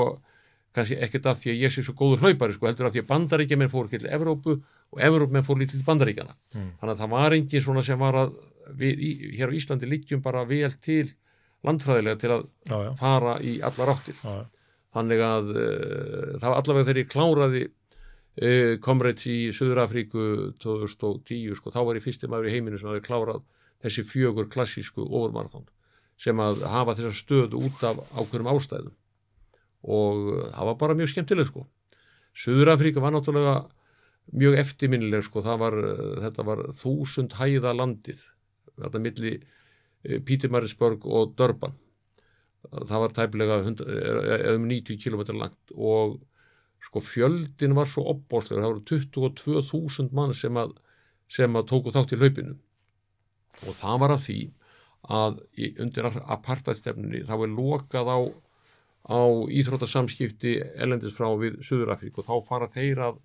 [SPEAKER 2] kannski ekkert af því að ég sé svo góður hlaupari sko, heldur af því að bandaríkjaman fór ekki til Evrópu og Evrópmenn fór lítið til bandaríkjana
[SPEAKER 1] Mm.
[SPEAKER 2] þannig að það var engin svona sem var að við í, hér á Íslandi liggjum bara vel til landfræðilega til að
[SPEAKER 1] Já, já,
[SPEAKER 2] fara í allar áttir.
[SPEAKER 1] Já,
[SPEAKER 2] þannig að uh, það var allavega þegar ég kláraði uh, Comrades í Suður-Afríku 2010 sko, þá var ég fyrsti maður í heiminu sem hafi klárað þessi fjögur klassísku overmarathon sem að hafa þessa stöðu út af ákveðum ástæðum. Og uh, það var bara mjög skemmtileg sko. Suður-Afríka var náttúrulega mjög eftirminnileg sko, var, uh, þetta var þúsund hæða landið. Þetta milli uh, Pítimarisborg og Durban. Það var tæplega hund- eða um 90 km langt. Og sko fjöldin var svo opbóðslegur, það voru 22.000 mann sem að, sem að tóku þátt í hlaupinu. Og það var að því að undir apartæðstefnunni þá er lokað á, á íþróttasamskipti elendis frá við Suður-Afríku. Og þá fara þeir að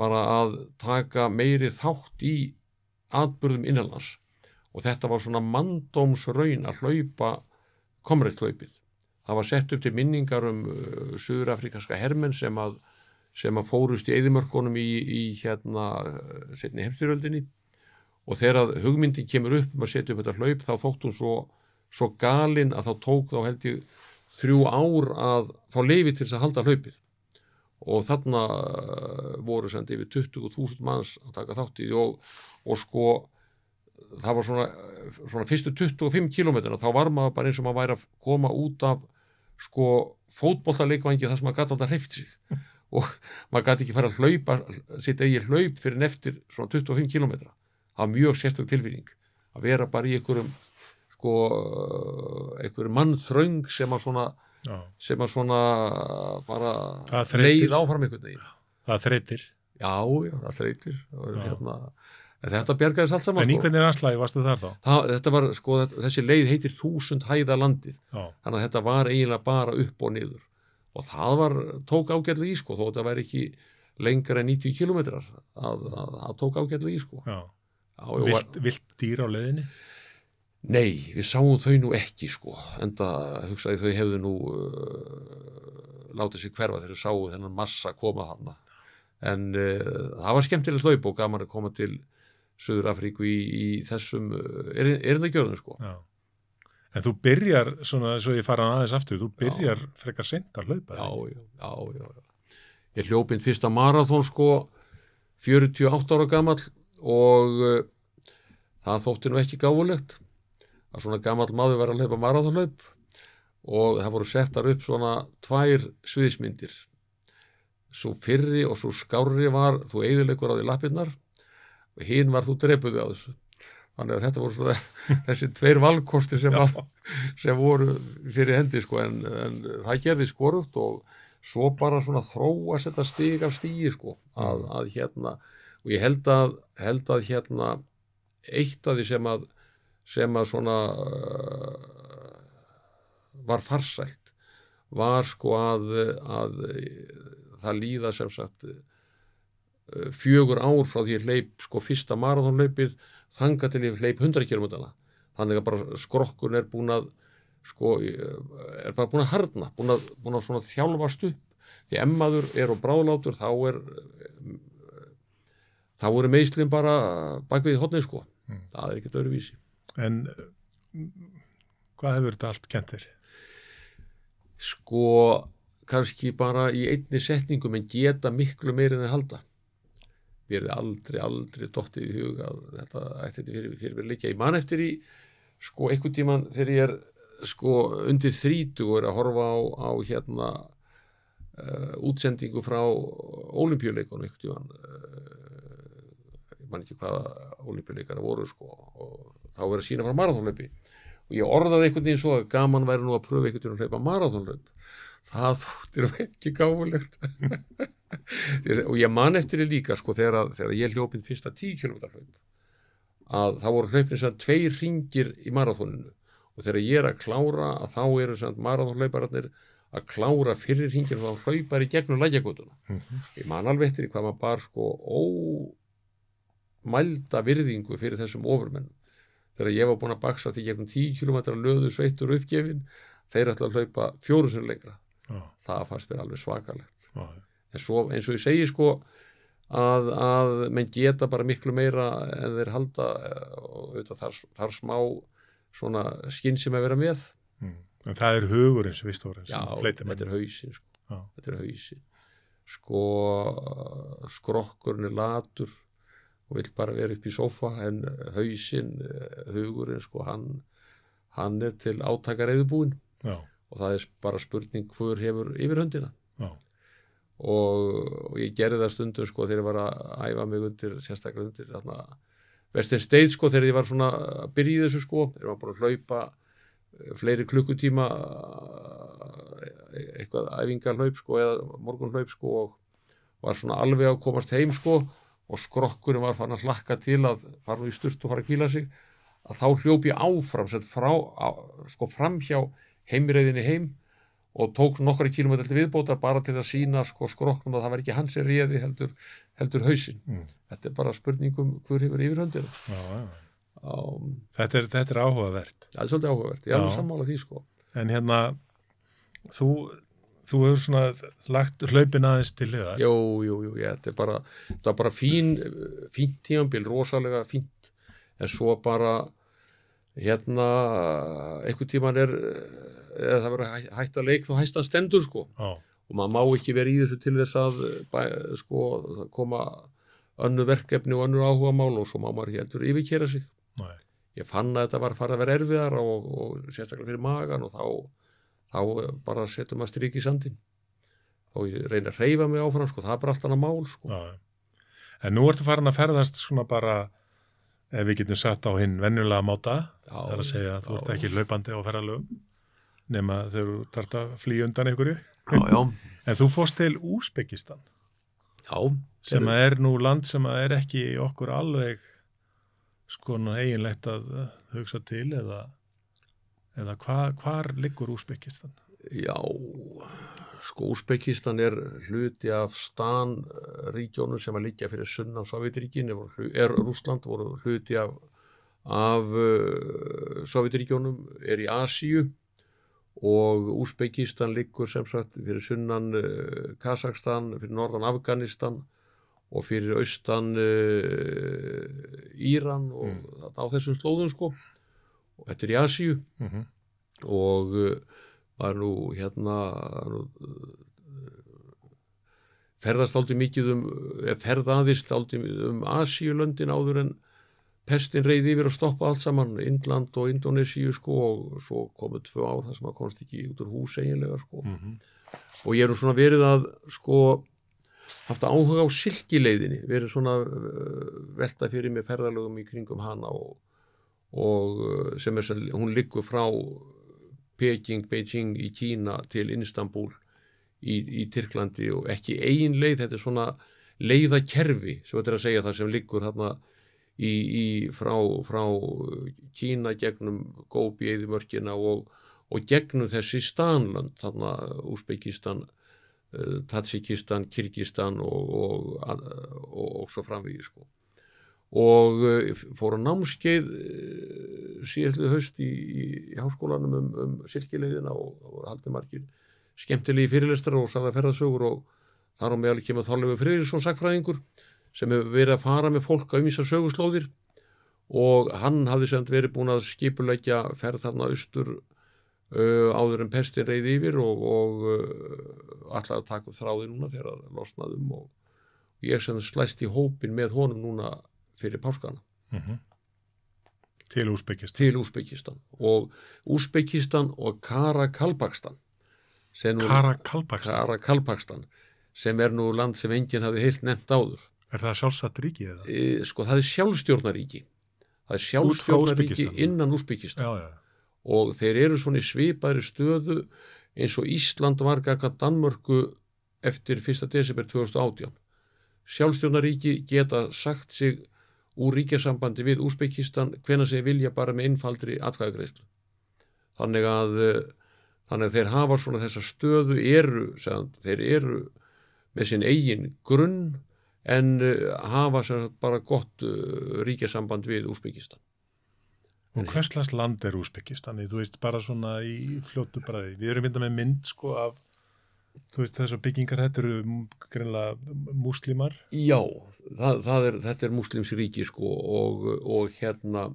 [SPEAKER 2] bara að taka meiri þátt í atbyrðum innanlands og þetta var svona mandómsraun að hlaupa komreitthlaupið. Það var sett upp til minningar um uh, Suður-Afrikanska hermenn sem að, sem að fórust í eðimörkunum í, í hérna uh, setni heimstyrjöldinni og þegar hugmyndin kemur upp um að setja upp þetta hlaup þá þótt hún svo, svo galin að þá tók þá held ég þrjú ár að fá leifi til þess að halda hlaupið. Og þarna uh, voru sendi yfir 20.000 manns að taka þátt í því og, og sko það var svona, svona fyrstu 25 kilometrina þá var maður bara eins og maður væri að koma út af sko fótbollaleikvangi þar sem maður gæti alltaf hreift sig. [laughs] Og maður gæti ekki fara að hlaupa sitt eigi hlaup fyrir neftir svona 25 kilometra það var mjög sérstök tilfinning að vera bara í einhverjum sko einhverjum mannþröng sem að svona
[SPEAKER 1] já.
[SPEAKER 2] sem að svona bara
[SPEAKER 1] Það
[SPEAKER 2] leið áfram einhvern veginn
[SPEAKER 1] Það þreytir.
[SPEAKER 2] já, já, það þreytir það hérna þetta bjargaðist allt saman
[SPEAKER 1] En í
[SPEAKER 2] sko.
[SPEAKER 1] hvernig rannslægi varstu þar þá?
[SPEAKER 2] það, þetta var, sko, þessi leið heitir þúsund hæða landið
[SPEAKER 1] Já,
[SPEAKER 2] þannig að þetta var eiginlega bara upp og niður og það var, tók ágætlega í sko, þó þetta væri ekki lengra en 90 kilometrar að, að, að tók ágætlega í sko
[SPEAKER 1] já.
[SPEAKER 2] Já, og var,
[SPEAKER 1] Vilt, vilt dýr á leiðinni?
[SPEAKER 2] Nei, við sáum þau nú ekki sko, enda hugsaði þau hefðu nú uh, látið sér hverfa þegar þau sáu þennan massa koma hana en uh, það var skemmtilegt hlaup og gaman að koma til Suður Afríku í, í þessum uh, er, er það gjörðum sko
[SPEAKER 1] Já. En þú byrjar, svona, svo ég fara aðeins aftur, þú byrjar frekar seint að hlaupa.
[SPEAKER 2] já, já, já, já, já. Ég hljóp inn fyrsta marathón sko 48 ára gamall og uh, það þótti nú ekki gáfulegt að svona gamall maður var að hlaupa marathónhlaup og það voru settar upp svona tvær sviðismyndir svo fyrri og svo skárri var þú eigðilegur á því lappirnar og hinn var þú drepuði á þessu. Þannig að þetta voru svona [laughs] þessi tveir valkosti sem, að, sem voru fyrir hendi sko en, en það gerði skorugt og svo bara svona þróa þetta stig af stígi sko að, að hérna og ég held að, held að hérna eitt af því sem að sem að svona uh, var farsælt var sko að, að það líða sem sagt uh, fjögur ár frá því hleyp sko fyrsta marathonlaupið þanga til ég hleyp 100 km þannig að bara skrokkurinn er búin að sko er bara búin að harna búin að, búin að þjálfast upp. Því emmaður er og bráðlátur þá er þá eru meðslinn bara bak við hotnið sko
[SPEAKER 1] Mm.
[SPEAKER 2] það er ekkert öðruvísi
[SPEAKER 1] En Hvað hefur þetta allt kentir?
[SPEAKER 2] sko kannski bara í einni setningu menn geta miklu meira en halda mér er aldrei, aldrei dottið í hug að þetta ætti þetta fyrir, fyrir mér líka ég man eftir í sko einhvern tíman þegar ég er sko undir þrítu og er að horfa á, á hérna uh, útsendingu frá olimpíuleikunum einhvern tíman uh, ég man ekki hvaða olimpíuleikara voru sko og þá verið að sína frá marathónlöpi og ég orðaði einhvern veginn svo að gaman væri nú að pröfa einhvern veginn að hlaupa marathónlöp það þóttir [laughs] ekki gáfulegt. [laughs] Og ég man eftir því líka sko þegar, að, þegar ég hljópin fyrsta 10 km hlaup að það voru hlaupin sem tveir ringir í marathóninu og þegar ég er að klára að þá eru sem marathónhlaupararnir að klára fyrir ringir og þá hlaupar í gegnum lækjakotuna
[SPEAKER 1] Mm -hmm.
[SPEAKER 2] ég man alveg eftir því hvað maður bar sko ómælda virðingu fyrir þessum ofurmenn þegar ég var búin að baksa því gegnum 10 km löðu sveittur uppgefin þeir ætla að hlaupa fjóru sem lengra.
[SPEAKER 1] Já,
[SPEAKER 2] það fannst mér alveg svakalegt.
[SPEAKER 1] Já,
[SPEAKER 2] en svo eins og ég segi sko að, að menn geta bara miklu meira en þeir halda eh, og auðvitað þar, þar smá svona skinn sem að vera með.
[SPEAKER 1] Mm. En það er hugurinn sem vist voru
[SPEAKER 2] já, þetta er hausin sko.
[SPEAKER 1] Já.
[SPEAKER 2] þetta er hausin sko skrokkurinn er latur og vill bara vera upp í sofa en hausin, hugurinn sko hann, hann er til átakar eðubúin
[SPEAKER 1] Já,
[SPEAKER 2] og það er bara spurning hver hefur yfirhöndina
[SPEAKER 1] já,
[SPEAKER 2] og, og ég gerði það stundum sko þegar ég var að æfa mig undir sérstaklega undir þarna Western State sko þegar ég var svona að byrja í þessu sko. Ég var búin að hlaupa eh, fleiri klukkutíma eh, eitthvað æfingarhlaup sko eða morgunhlaup sko og var svona alveg að komast heim sko og skrokkurinn var fann að hlakka til að fara nú í sturt og fara að kvíla sig að þá hljóp ég áfram sett frá, á, sko fram hjá heimreiðinni heim og tók nokkra kílómetrar til viðbótar bara til að sína sko skrokknum að það var ekki hans er réði heldur, heldur hausinn.
[SPEAKER 1] Mm.
[SPEAKER 2] Þetta er bara spurningum hver hefur yfirhöndina.
[SPEAKER 1] já, já.
[SPEAKER 2] Um,
[SPEAKER 1] Þetta, þetta er áhugavert.
[SPEAKER 2] það er svolítið áhugavert. Ég er alveg sammála því sko.
[SPEAKER 1] En hérna, þú, þú hefur svona lagt hlaupin aðeins til liðar.
[SPEAKER 2] Jú, jú, jú, ég, þetta er bara, þetta er bara fín, fínt tímambil, rosalega fínt. En svo bara, hérna, einhvern tíman er, eða það verður hæ- hætt að leik þá hættan stendur sko.
[SPEAKER 1] Já,
[SPEAKER 2] og maður má ekki vera í þessu til þess að bæ, sko, koma önnu verkefni og önnu áhuga mál og svo má maður heldur yfirkera sig
[SPEAKER 1] næ,
[SPEAKER 2] ég fann að þetta var að fara að vera erfiðar og, og sérstaklega fyrir magan og þá, þá bara setjum maður strik í sandin og ég reyna að reyfa mig áfram sko, það er bara allt annað mál sko.
[SPEAKER 1] já. En nú ertu farin að ferðast svona bara, ef við getum satt á hinn venjulega máta,
[SPEAKER 2] já,
[SPEAKER 1] það er að segja að þú ert ekki hlaupandi á ferðalögum, nema þegar þú þarft að flýja undan einhverju. [laughs] En þú fórst til Úsbekistan,
[SPEAKER 2] já,
[SPEAKER 1] sem að er nú land sem að er ekki okkur alveg sko nú eiginlegt að uh, hugsa til eða, eða hva, hvar liggur Úsbekistan?
[SPEAKER 2] Já, sko Úsbekistan er hluti af stan ríkjónum sem að liggja fyrir sunna Sovjetríkin, er Rúsland voru hluti af, af uh, Sovjetríkjónum, er í Asíu og Úsbekistan liggur sem sagt fyrir sunnan uh, Kazakstan, fyrir norðan Afganistan og fyrir austan uh, Íran og
[SPEAKER 1] Mm.
[SPEAKER 2] á þessum slóðum sko og þetta er í Asíu.
[SPEAKER 1] Mm -hmm.
[SPEAKER 2] og uh, var nú hérna nú, uh, ferðast aldrei mikið um ferðaðist aldrei um Asíulöndin áður en pestin reyði yfir að stoppa allt saman Indland og Indonesíu sko og svo komu tvö ár þar sem að komst ekki út úr hús eiginlega sko.
[SPEAKER 1] Mm
[SPEAKER 2] og ég er nú svona verið að sko haft áhuga á silkileiðinni verið svona uh, velta fyrir mig ferðalögum í kringum hana og, og uh, sem er sem hún liggur frá Peking, Beijing í Kína til Istanbul í, í Tyrklandi og ekki ein leið, þetta er svona leiðakerfi sem þetta er að segja það sem liggur þarna í, í frá, frá Kína gegnum Góbi eðimörkina og, og gegnum þessi stanland þarna Úsbekistan uh, Tatsikistan, Kirgistan og, og, og, svo framvegi sko og uh, fór að námskeið uh, síðallu haust í, í, í háskólanum um, um silkileiðina og það voru haldið margir skemmtilegi fyrirlestar og sagða ferðasögur og þar á meðal kemur Þorleifur Friðriksson sakfræðingur sem hefur verið að fara með fólk á ymisa söguslóðir. Og hann hafði sem sagt verið búin að skipuleggja ferð þarna austur uh, áður en pestin reyði yfir og, og uh, alltaf að taka þráði núna þegar það losnaðum og ég sem slæst í hópin með honum núna fyrir páskana
[SPEAKER 1] Mm Til Úsbekist.
[SPEAKER 2] til Úsbekistan og Úsbekistan og nú-
[SPEAKER 1] Karakalpakstan.
[SPEAKER 2] Karakalpakstan sem er nú land sem enginn hafi heilt nefnt áður
[SPEAKER 1] Er það sjálfsagt ríki eða?
[SPEAKER 2] e, sko það er sjálfstjórnaríki það er sjálfstjórnaríki innan Úsbekistan
[SPEAKER 1] Já, já.
[SPEAKER 2] og þeir eru svona í svipaðri stöðu eins og Ísland var gaka Danmörku eftir 1. desember 2018 sjálfstjórnaríki geta sagt sig úr ríkjasambandi við Úsbekistan hvena þeir vilja bara með einfaldri atkvæðagreislu þannig að eh, þannig að þeir hafa svona þessa stöðu eru, segðan, þeir eru með sinn eigin grunn en uh, hafa sagt bara gott uh, ríkjasamband við Úsbekistan
[SPEAKER 1] Og hverslas land er Úsbekistan? Þú veist, bara svona í fljótu bræði. Við erum mynda með mynd, sko, af, þú veist, þessar byggingar, þetta eru greinilega múslimar.
[SPEAKER 2] Já, það, það er, þetta er muslimsríki sko og, og hérna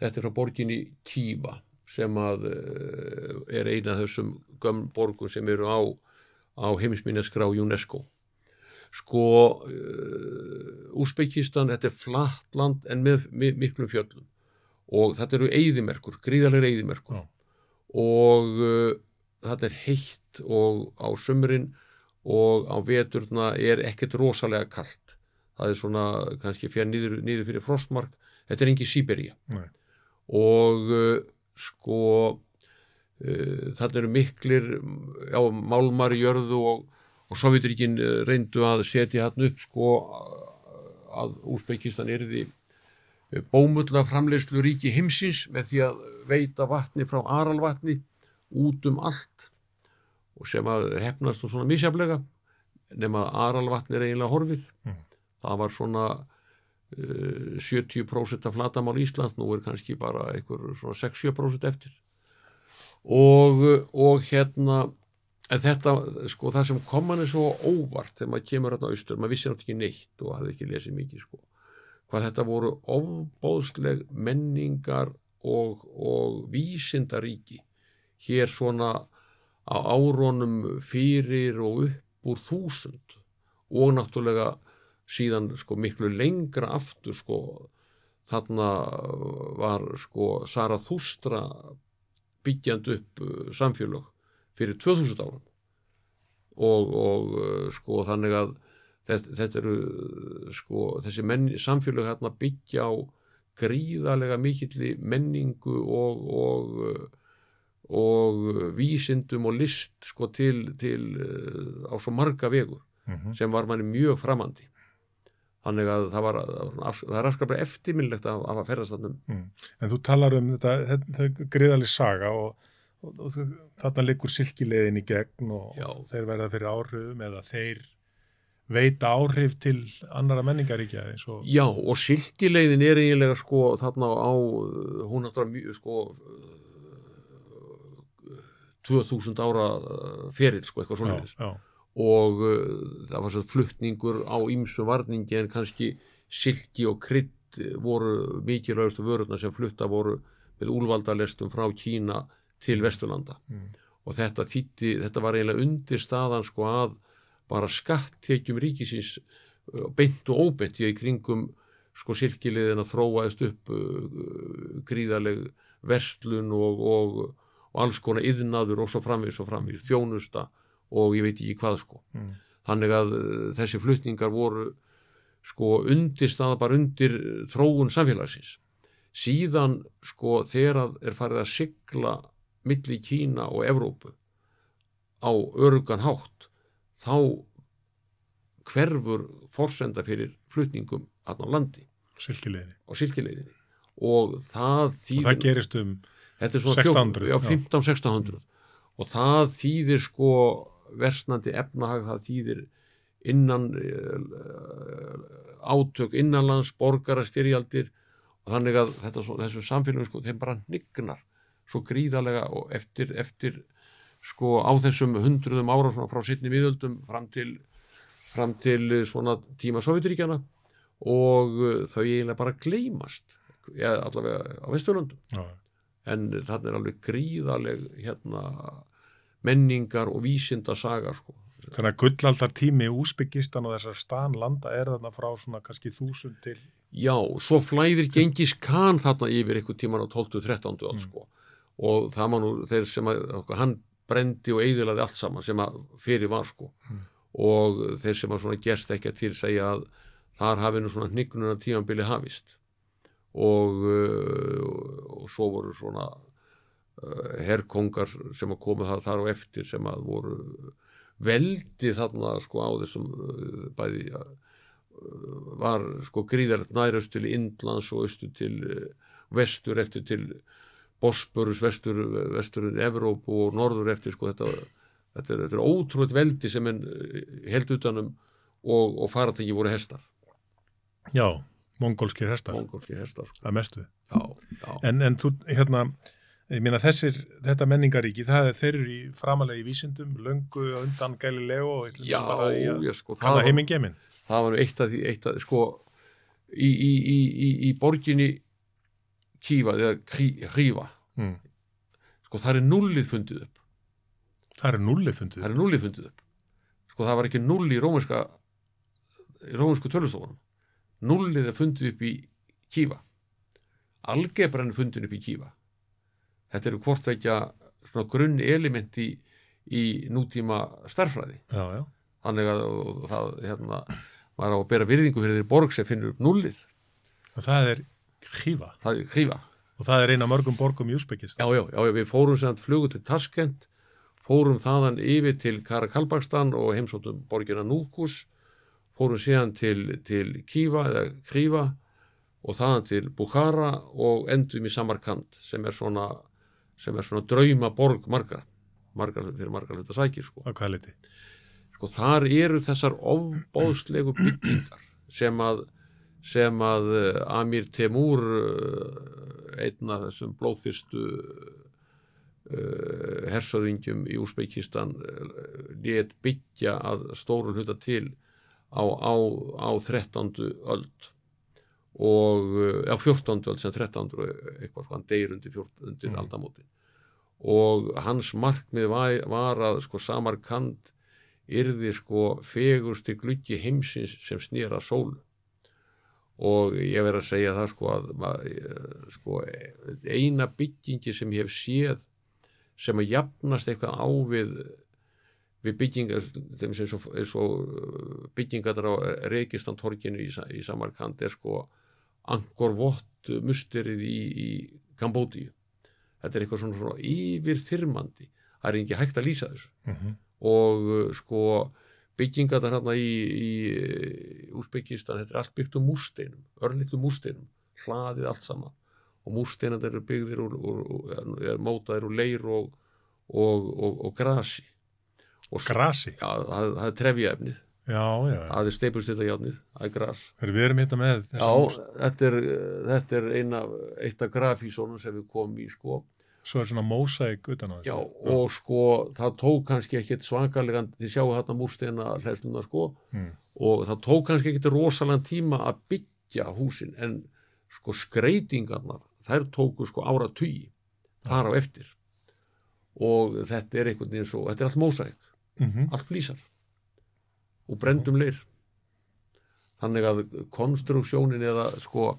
[SPEAKER 2] þetta er frá borginni Kíva sem að eh, er eina af þessum gömm borgum sem eru á, á heimisminneskrá UNESCO. Sko, uh, Úsbekistan, þetta er flatt land en með, með miklum fjöllum og þetta eru eyðimerkur, gríðarlega eyðimerkur
[SPEAKER 1] Já.
[SPEAKER 2] og uh, þetta er heitt og á sumrin og á veturna er ekkert rosalega kalt. Það er svona kannski fyrir niður, niður fyrir frostmark. Þetta er engi Sýbería
[SPEAKER 1] Nei.
[SPEAKER 2] og uh, sko uh, þetta eru miklir já, málmar í jörðu og, og Sovjetríkin uh, reyndu að setja hann upp sko að Úsbekistan erði bómulla framleiðslu ríki heimsins með því að veita vatni frá Aralvatni út um allt og sem að hefnast og svona misjaflega nema að Aralvatni er eiginlega horfið.
[SPEAKER 1] Mm.
[SPEAKER 2] það var svona uh, 70% af flatamál Íslands nú er kannski bara einhver svona 6-7% eftir. Og, og hérna þetta, sko, það sem kom manni svo óvart þegar maður kemur hérna austur, maður vissi náttúrulega ekki neitt og hafði ekki lesið mikið, sko hvað þetta voru ofbóðsleg menningar og, og vísindaríki hér svona á árónum fyrir og upp úr þúsund. Og náttúrulega síðan sko miklu lengra aftur sko þarna var sko Sara Þústra byggjand upp uh, samfélög fyrir 2000 árum. Og, og uh, sko þannig að þetta, þetta eru uh, sko þessi menn, samfélög hérna byggja á gríðarlega mikilli menningu og, og, uh, og uh, vísindum og list sko til, til uh, á svo marga vegu
[SPEAKER 1] Mm
[SPEAKER 2] sem var manni mjög framandi þannig að það var það er afskaplega eftirminnlegt að, að ferðast þannum
[SPEAKER 1] Mm. En þú talar um þetta, þetta er greiðalig saga og, og, og þarna liggur silkileiðin í gegn og
[SPEAKER 2] Já.
[SPEAKER 1] þeir verða fyrir áhrifum eða þeir veita áhrif til annara menningaríkja og
[SPEAKER 2] Já, og silkileiðin er eiginlega sko þarna á, hún náttúrulega mjög sko 2000 ára uh, ferill sko, eitthvað
[SPEAKER 1] já,
[SPEAKER 2] svoleiðis.
[SPEAKER 1] Já,
[SPEAKER 2] og uh, það var svo flutningur á ýmsu varningi en kannski silki og krydd voru mikilvægustu vörurna sem flutta voru með úlvaldalestum frá Kína til Vesturlanda.
[SPEAKER 1] Mm.
[SPEAKER 2] og þetta þýtti, þetta var eiginlega undir staðan sko að bara skattekjum ríkisins uh, beint og óbeint í kringum sko silkilegðin að þróaðist upp uh, gríðaleg verslun og, og, og alls konar yðnaður og svo framvís og framvís, þjónusta og ég veit ekki hvað sko.
[SPEAKER 1] Mm.
[SPEAKER 2] Þannig að uh, þessi flutningar voru sko undir staða bara undir uh, þróun samfélagsins. Síðan sko þegar að er farið að sigla milli Kína og Evrópu á örugan hátt þá hverfur forsenda fyrir flutningum hann á landi
[SPEAKER 1] silkileiðin
[SPEAKER 2] á silkileiðinni og það
[SPEAKER 1] og
[SPEAKER 2] þýðir
[SPEAKER 1] það gerist um
[SPEAKER 2] þetta er svona
[SPEAKER 1] 1600,
[SPEAKER 2] já,
[SPEAKER 1] já.
[SPEAKER 2] 15-1600 og það þýðir sko versnandi efnahag það þýðir innan uh, átök innanlands borgarastyrjaldir. Og þannig að þetta, þessu samfélagum sko þeim bara nignar svo gríðarlega og eftir, eftir sko á þessum hundruðum ára svona frá sittni miðöldum fram til, fram til eh, svona tíma Sovjeturíkjana og þau eiginlega bara gleymast ja, allavega á Vesturlundum en þannig er alveg gríðaleg hérna menningar og vísinda saga sko.
[SPEAKER 1] þannig að gullaldar tími úsbyggistan og þessar stan landa er þarna frá svona kannski þúsund til
[SPEAKER 2] Já, svo flæðir Gengis Khan þarna yfir einhver tíman á 12-13
[SPEAKER 1] Mm.
[SPEAKER 2] sko. og það má nú þeir sem að hann brendi og eigðilaði allt saman sem að fyrir var sko
[SPEAKER 1] Mm.
[SPEAKER 2] og þeir sem að svona gerst ekki að til segja að þar hafi nú svona hnignuna tímanbili hafist og, uh, og svo voru svona uh, herkongar sem að koma þar, þar á eftir sem að voru veldi þarna sko á þessum uh, bæði var sko gríðarlegt næraustu til Indlands og austu til vestur eftir til Bosporus, vestur, vestur Evrópu og norður eftir sko þetta, þetta, er, þetta er ótrúlega veldi sem en held utanum og, og faratengi voru hestar,
[SPEAKER 1] já, mongolskir hestar,
[SPEAKER 2] mongolski hestar sko.
[SPEAKER 1] að mestu.
[SPEAKER 2] Já, já,
[SPEAKER 1] en, en þú, hérna ég meina þessir, þetta menningaríki það er þeir eru í framalega í vísindum löngu undan Galileo og ætlum
[SPEAKER 2] já,
[SPEAKER 1] bara í að
[SPEAKER 2] sko, það
[SPEAKER 1] heiminn geiminn
[SPEAKER 2] það var nú eitt af því, eitt af því sko í, í, í, í, í borginni Kíva eða Hrífa
[SPEAKER 1] mm.
[SPEAKER 2] sko það er nullið fundið upp.
[SPEAKER 1] Það er nullið fundið
[SPEAKER 2] það er nullið fundið upp. Sko það var ekki null í rómanska í rómansku tölustofunum nullið er fundið upp í Kíva. Algebran er fundið upp í Kíva. Þetta eru hvort ekki svona grunn element í, í nútíma starffræði
[SPEAKER 1] já, já,
[SPEAKER 2] þannig að það hérna maður á að bera virðingu fyrir þeirri borg sem finnur upp nullið
[SPEAKER 1] og það er
[SPEAKER 2] er Kíva.
[SPEAKER 1] Og það er eina mörgum borgum í Úsbyggistan
[SPEAKER 2] Já, já, já, við fórum sem flugu til Taskent, fórum þaðan yfir til Karakalbakstan og heimsóttum borgina Núkus, fórum síðan til, til Kíva eða Kríva og þaðan til Bukhara og endum í Samarkand sem er svona, sem er svona drauma borg margar, margar fyrir margar hluta sækir sko.
[SPEAKER 1] á hvað liti
[SPEAKER 2] sko. Þar eru þessar ofbóðslegu byggingar sem að sem að eh, Amir Temur eh, einn af þessum blóðþyrstu uh, hersöðingjum í Úsbeikistan uh, let byggja að stóru hluta til á, á, á 13. öld og uh, á 14. öld sem 13. og eitthvað sko hann deyr undir, 14, undir
[SPEAKER 1] Mm.
[SPEAKER 2] aldamótin og hans markmið var, var að sko Samarkand yrði sko fegursti gluggi heimsins sem snýra sólu og ég verð að segja það sko að eh, sko, eina byggingi sem ég hef séð sem að jafnast eitthvað á við við byggingar þeim sem svo, svo byggingar á Reykistan torginu í, í Samarkand er sko Angkor Wat musterið í, í Kambódíu. Þetta er eitthvað svona, svona yfirþyrmandi. Það er ekki hægt að lýsa þessu.
[SPEAKER 1] Mm -hmm.
[SPEAKER 2] og uh, sko byggingar þar hérna í, í Úsbyggistan, þetta er allt byggt um múrsteinum, örlitlu múrsteinum hlaðið allt saman. Og múrsteinar eru byggðir er mótaðir úr leir og, og, og, og grasi og
[SPEAKER 1] grasi,
[SPEAKER 2] já, það, það er trefjaefnið. Það er steipustýttajárnið, það er gras.
[SPEAKER 1] Heyrðu, við erum hérna með
[SPEAKER 2] já, þetta er, þetta er eina, eitt af grafísónum sem við komum í sko.
[SPEAKER 1] Svo er svona mósæk utan á þessu.
[SPEAKER 2] Já, og sko, það tók kannski ekkit svakalegan, þið sjáu þarna múrsteina hlæsluna sko,
[SPEAKER 1] mm.
[SPEAKER 2] og það tók kannski ekkit rosalega tíma að byggja húsin, en sko skreitingarnar, þær tóku sko ára tugi, þar á eftir. Og þetta er einhvern veginn svo, þetta er allt mósæk,
[SPEAKER 1] Mm
[SPEAKER 2] allt flýsar. Og brendum leir. Þannig að konstruksjónin eða sko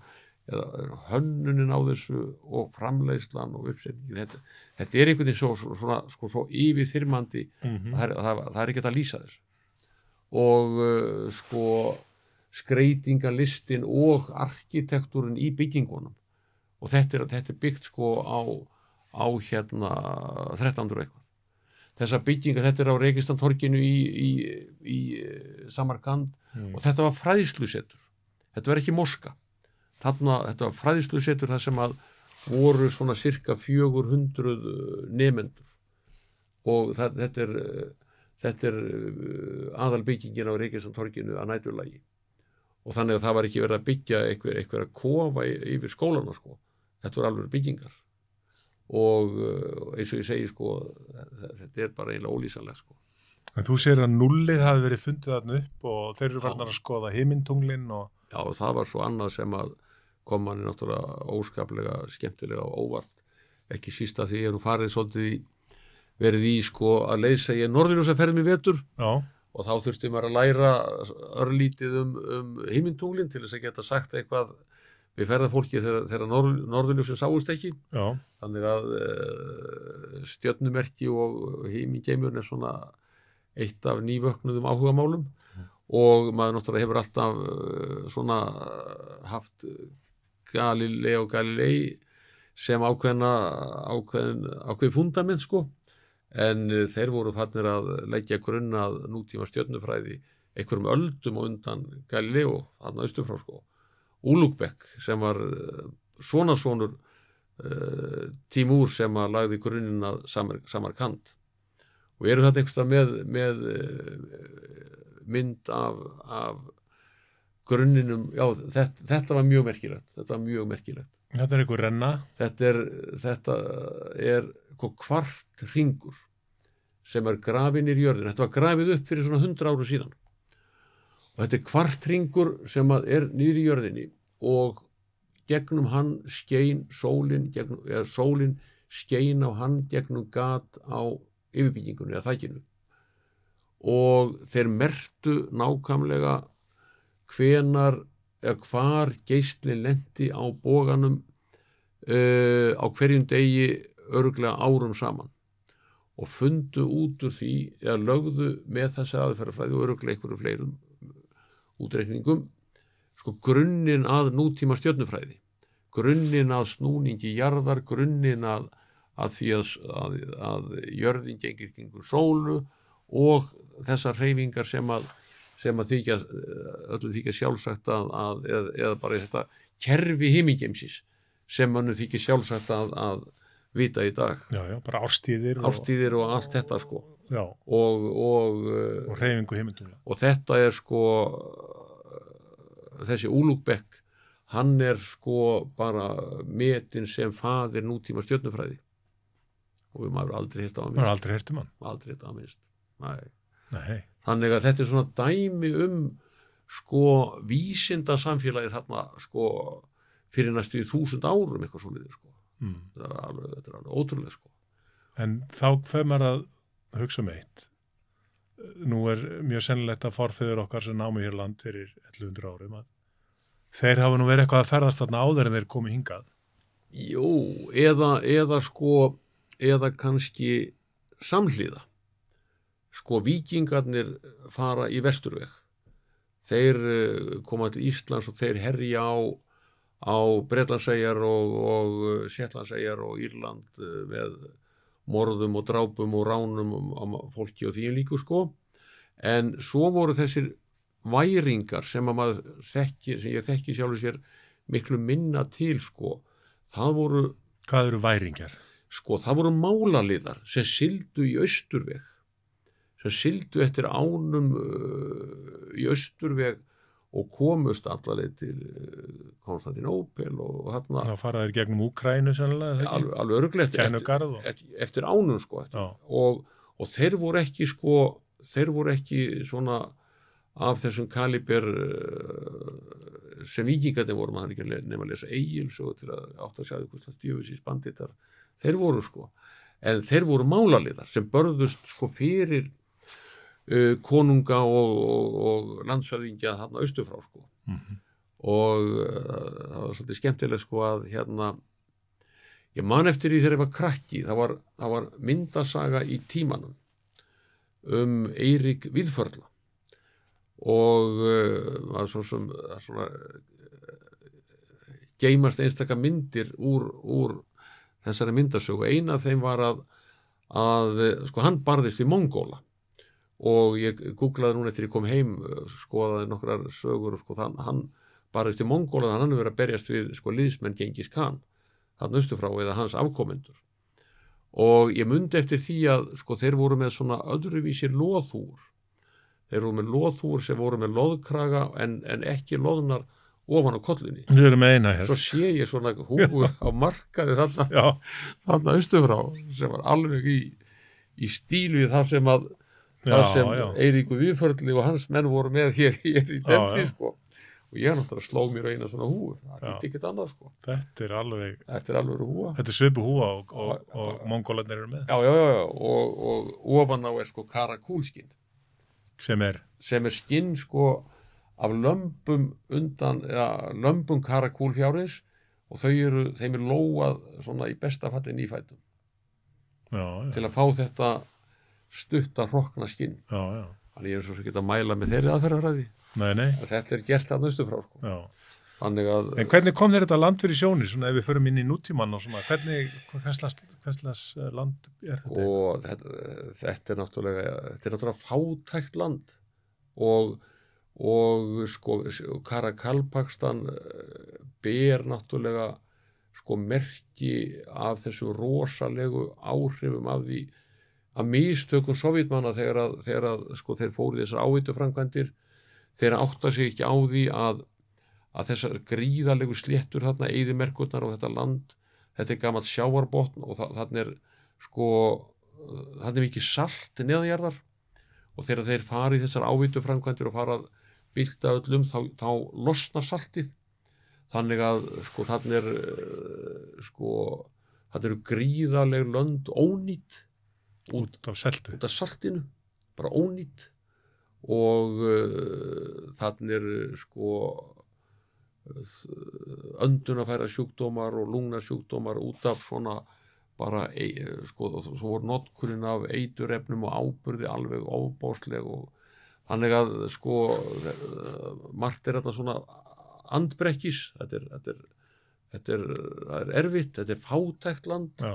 [SPEAKER 2] eða hönnunin á þessu og framleiðslan og uppsetningin þetta, þetta er einhvern veginn svo, svo, svona, sko, svo yfirþyrmandi.
[SPEAKER 1] -hmm.
[SPEAKER 2] það er, það, það er ekki hægt að lýsa þessu. Og uh, sko skreitingalistin og arkitektúrin í byggingunum. Og þetta er, þetta er byggt sko á, á hérna 13. og eitthvað þessar byggingar, þetta er á Reykjavík-torginu í, í, í eh, Samarkand.
[SPEAKER 1] Mm.
[SPEAKER 2] og þetta var fræðslusetur. Þetta var ekki moska. Þarna, þetta var fræðslusetur þar sem að voru svona cirka 400 nefendur og það, þetta er eh, þetta er aðalbyggingin á Reykjavík-torginu að næturlægi og þannig að það var ekki verið að byggja eitthvað, eitthvað að kofa yfir skólana sko. þetta var alveg byggingar og eh, eins og ég segi sko þe- þetta er bara eiginlega ólýsanlega sko.
[SPEAKER 1] En þú sér að nullið hafi verið fundið þarna upp og þeir eru varnar að skoða heimintunglin og
[SPEAKER 2] Já, og það var svo annað sem að kom manni náttúrulega óskaplega skemmtilega og óvart. Ekki sísta því ég er nú farið svolítið í verið í sko að leysa ég norðurljósa ferðum í vetur.
[SPEAKER 1] Já,
[SPEAKER 2] og þá þurfti maður að læra örlítið um, um heimintunglin til þess að geta sagt eitthvað við ferðarfólki þegar, þegar norð, norðurljósin sáust ekki.
[SPEAKER 1] Já,
[SPEAKER 2] þannig að uh, stjörnumerki og heimingeimurinn er svona eitt af nývöknuðum áhugamálum. Og maður náttúrulega hefur alltaf uh, svona haft Galilei og Galilei sem ákveðna ákveðin, ákveðin fundament sko. En uh, þeir voru fannir að leggja grunn að nútíma stjörnufræði einhverjum öldum og undan Galileo þarna austurfrá sko Úlúkbekk sem var uh, svona sonur uh, Tímúr sem að lagði grunninn að Samar, Samarkand. Og eru þetta einhverstað með, með uh, mynd af, af grunninum, já þetta, þetta var mjög merkilegt þetta var mjög merkilegt.
[SPEAKER 1] Þetta er einhver renna?
[SPEAKER 2] Þetta er, þetta er sko kvart ringur sem er grafin í jörðin þetta var grafið upp fyrir svona 100 áru síðan þetta er kvart ringur sem er niður í jörðinni og gegnum hann skein sólin, gegnum, eða sólin skein á hann gegnum gat á yfirbyggingunni eða þækinu og þeir mertu nákvæmlega hvenar eða hvar geislinn lendi á bóganum uh, á hverjum degi örglega árum saman. Og fundu út úr því eða lögðu með þessi aðferðafræði og örglega einhverju fleirum útreikningum sko grunninn að nútíma stjörnufræði grunninn að snúningi jarðar, grunninn að, að því að, að, að jörðin gengir gengur sólu og þessar hreyfingar sem að sem að þykja, öllu þykja sjálfsagt að, að eða, eða bara þetta kerfi heimingeimsis sem mannu þykja sjálfsagt að, að vita í dag.
[SPEAKER 1] Já, já, bara árstíðir
[SPEAKER 2] ástíðir og allt þetta sko
[SPEAKER 1] já,
[SPEAKER 2] og, og,
[SPEAKER 1] og reyfingu heimildunga
[SPEAKER 2] og þetta er sko þessi Úlúkbekk hann er sko bara metin sem faðir nútíma stjörnufræði. Og við maður aldrei hérta á
[SPEAKER 1] har aldrei
[SPEAKER 2] hérta að minnst Nei.
[SPEAKER 1] nei,
[SPEAKER 2] þannig að þetta er svona dæmi um sko vísinda samfélagi þarna sko fyrir næstu í þúsund árum eitthvað svo liður sko.
[SPEAKER 1] Mm.
[SPEAKER 2] þetta er alveg, þetta er alveg ótrúlega sko.
[SPEAKER 1] En þá fer maður að hugsa um eitt. Nú er mjög sennilegt að forfeyður okkar sem námi hér land fyrir 1100 árum að þeir hafa nú verið eitthvað að ferðast þarna áður en þeir komi hingað.
[SPEAKER 2] Jú, eða, eða sko eða kannski samhliða. Sko vikingarnir fara í vesturveg. Þeir eh, koma til Íslands og þeir herja á á Bretlandsegjar og, og Sjetlandsegjar og Írland eh, með morðum og drápum og ránum á fólki og því líku sko en svo voru þessir væringar sem að maður þekki, sem ég þekki sjálfur sér miklu minna til sko það voru,
[SPEAKER 1] hvað eru væringjar?
[SPEAKER 2] sko það voru málaliðar sem sildu í austurveg sem sildu eftir ánum uh, í austurveg og komust allaveg til uh, Konstantinópel og hérna
[SPEAKER 1] þá fara þeir gegnum Úkrænu sannlega
[SPEAKER 2] alveg, alveg örglegt eftir, eftir, eftir ánum sko eftir, og, og þeir voru ekki sko þeir voru ekki svona af þessum kaliber uh, sem vikingarnir voru maður ekki að nefna að lesa eigils og til að átt að sjá eitthvað djöfusís banditar þeir voru sko. En þeir voru málaliðar sem börðust sko fyrir uh, konunga og, og, og landsöðingja þarna austufrá sko.
[SPEAKER 1] Mm
[SPEAKER 2] og uh, það var svolítið skemmtilegt sko að hérna ég man eftir því þegar ég var krakki það var, það var myndasaga í tímanum um Eirík Viðförla og uh, var svo sem það er svona uh, geimast einstaka myndir úr, úr þessari myndasögu. Eina af þeim var að, að uh, sko hann barðist í Mongóla og ég googlaði núna eftir ég kom heim uh, skoðaði nokkrar sögur sko þann, hann barðist í Mongóla þannig að hann hefur verið að berjast við sko liðsmenn Gengis Khan þarna austufrá eða hans afkomendur. Og ég mundi eftir því að sko þeir voru með svona öðruvísir loðhúr þeir voru með loðhúr sem voru með loðkraga en, en ekki loðnar ofan á kollinni.
[SPEAKER 1] Eina
[SPEAKER 2] svo sé ég svona húfu á markaði þarna, austufrá sem var alveg í, í stíl við það sem að það sem Eiríku Víðförli og hans menn voru með hér, hér í demti sko. Og ég er náttúrulega sló mér á eina svona húu það
[SPEAKER 1] Já.
[SPEAKER 2] þýtti ekkert annað sko.
[SPEAKER 1] Þetta er alveg,
[SPEAKER 2] þetta er alveg húa
[SPEAKER 1] þetta er svipu húa og, og, og
[SPEAKER 2] já.
[SPEAKER 1] mongólarnir eru með.
[SPEAKER 2] Já, já, já, já. Og, og ofan á er sko karakúlskinn.
[SPEAKER 1] Sem er,
[SPEAKER 2] sem er skinn sko af lömbum undan, ja, lömbum karakúlfjárins. Og þau eru, þeim er lóað svona í besta falli nýfætum
[SPEAKER 1] já, já,
[SPEAKER 2] til að fá þetta stutta hrokkna skinn. Þannig ég er svo sem geta að mæla með þeirri
[SPEAKER 1] nei,
[SPEAKER 2] að þetta er gert að nöstu frá sko. að
[SPEAKER 1] En hvernig kom þér þetta land fyrir sjónir, svona ef við förum inn í nútíman og svona, hvernig, hverslas land er þetta?
[SPEAKER 2] og þetta, þetta er náttúrulega þetta er náttúrulega fátækt land. Og og sko Karakalpakstan ber náttúrulega sko merki af þessu rosalegu áhrifum af því að mistökum sovjetmanna þegar að, þegar að sko þeir fóru í þessar ávitu framkvæmdir þeir átta sig ekki á því að að þessar gríðalegu sléttur þarna eyðimerkurnar og þetta land þetta er gammalt sjáarbotn og þa þarna er sko þarna er mikið salt neðanjarðar og þegar þeir fara í þessar ávitu framkvæmdir og fara að bylta öllum þá, þá losnar saltið. Þannig að sko þarna er uh, sko þarna eru gríðaleg lönd ónýtt út,
[SPEAKER 1] Út af seltu.
[SPEAKER 2] út af saltinu bara ónýtt og uh, þannig er uh, sko öndunafæra sjúkdómar og lungnasjúkdómar út af svona bara sko, svo voru notkurinn af eiturefnum og áburði alveg ofbásleg og þannig að sko eh, margt er þetta svona andbrekkis þetta er, þetta er, þetta er, er erfitt, þetta er fátækt land
[SPEAKER 1] Já,